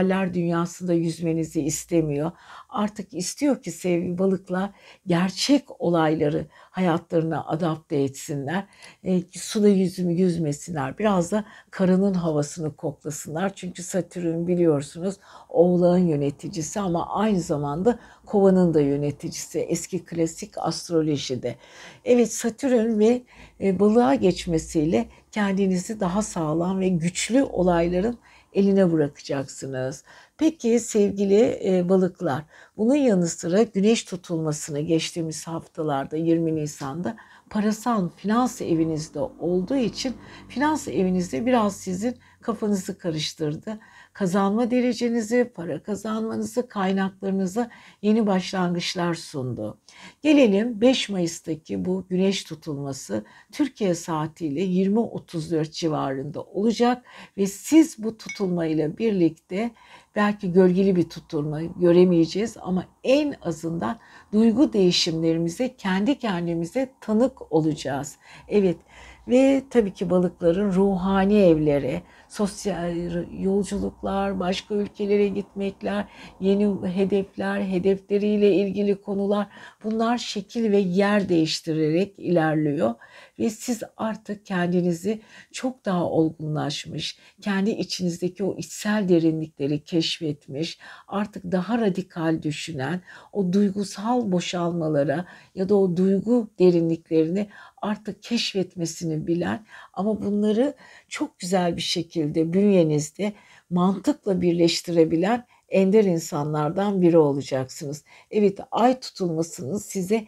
Hayaller dünyasında yüzmenizi istemiyor. Artık istiyor ki sevgili balıklar gerçek olayları hayatlarına adapte etsinler. E, suda yüzümü yüzmesinler. Biraz da karının havasını koklasınlar. Çünkü Satürn biliyorsunuz oğlağın yöneticisi ama aynı zamanda kovanın da yöneticisi. Eski klasik astrolojide. Evet Satürn ve e, balığa geçmesiyle kendinizi daha sağlam ve güçlü olayların eline bırakacaksınız. Peki sevgili e, balıklar, bunun yanı sıra güneş tutulmasını geçtiğimiz haftalarda 20 Nisan'da parasal finans evinizde olduğu için finans evinizde biraz sizin kafanızı karıştırdı. Kazanma derecenizi, para kazanmanızı, kaynaklarınıza yeni başlangıçlar sundu. Gelelim 5 Mayıs'taki bu güneş tutulması Türkiye saatiyle 20.34 civarında olacak ve siz bu tutulmayla birlikte belki gölgeli bir tutulma göremeyeceğiz ama en azından duygu değişimlerimize kendi kendimize tanık olacağız. Evet ve tabii ki balıkların ruhani evleri, sosyal yolculuklar, başka ülkelere gitmekler, yeni hedefler, hedefleriyle ilgili konular bunlar şekil ve yer değiştirerek ilerliyor ve siz artık kendinizi çok daha olgunlaşmış, kendi içinizdeki o içsel derinlikleri keşfetmiş, artık daha radikal düşünen, o duygusal boşalmalara ya da o duygu derinliklerini artık keşfetmesini bilen ama bunları çok güzel bir şekilde bünyenizde mantıkla birleştirebilen ender insanlardan biri olacaksınız. Evet ay tutulmasının size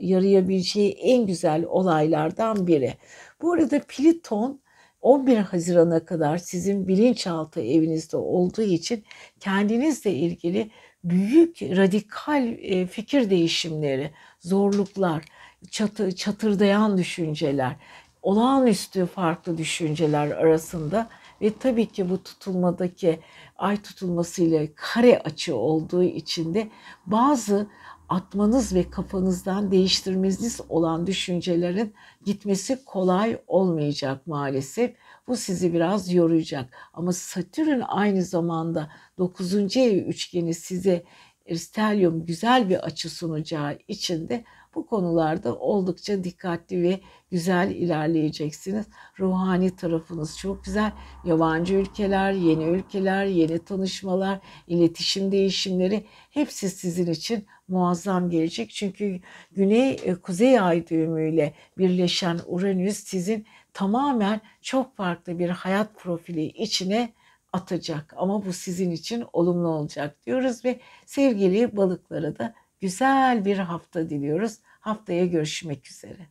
yarayabileceği en güzel olaylardan biri. Bu arada Pliton 11 Haziran'a kadar sizin bilinçaltı evinizde olduğu için kendinizle ilgili büyük radikal e, fikir değişimleri, zorluklar, çatı, çatırdayan düşünceler, olağanüstü farklı düşünceler arasında ve tabii ki bu tutulmadaki ay tutulmasıyla kare açı olduğu için de bazı atmanız ve kafanızdan değiştirmeniz olan düşüncelerin gitmesi kolay olmayacak maalesef. Bu sizi biraz yoracak. Ama Satürn aynı zamanda 9. ev üçgeni size Stelyum güzel bir açı sunacağı için de bu konularda oldukça dikkatli ve güzel ilerleyeceksiniz. Ruhani tarafınız çok güzel. Yabancı ülkeler, yeni ülkeler, yeni tanışmalar, iletişim değişimleri hepsi sizin için muazzam gelecek. Çünkü Güney e, Kuzey Ay düğümüyle birleşen Uranüs sizin tamamen çok farklı bir hayat profili içine atacak ama bu sizin için olumlu olacak diyoruz ve sevgili balıklara da güzel bir hafta diliyoruz. Haftaya görüşmek üzere.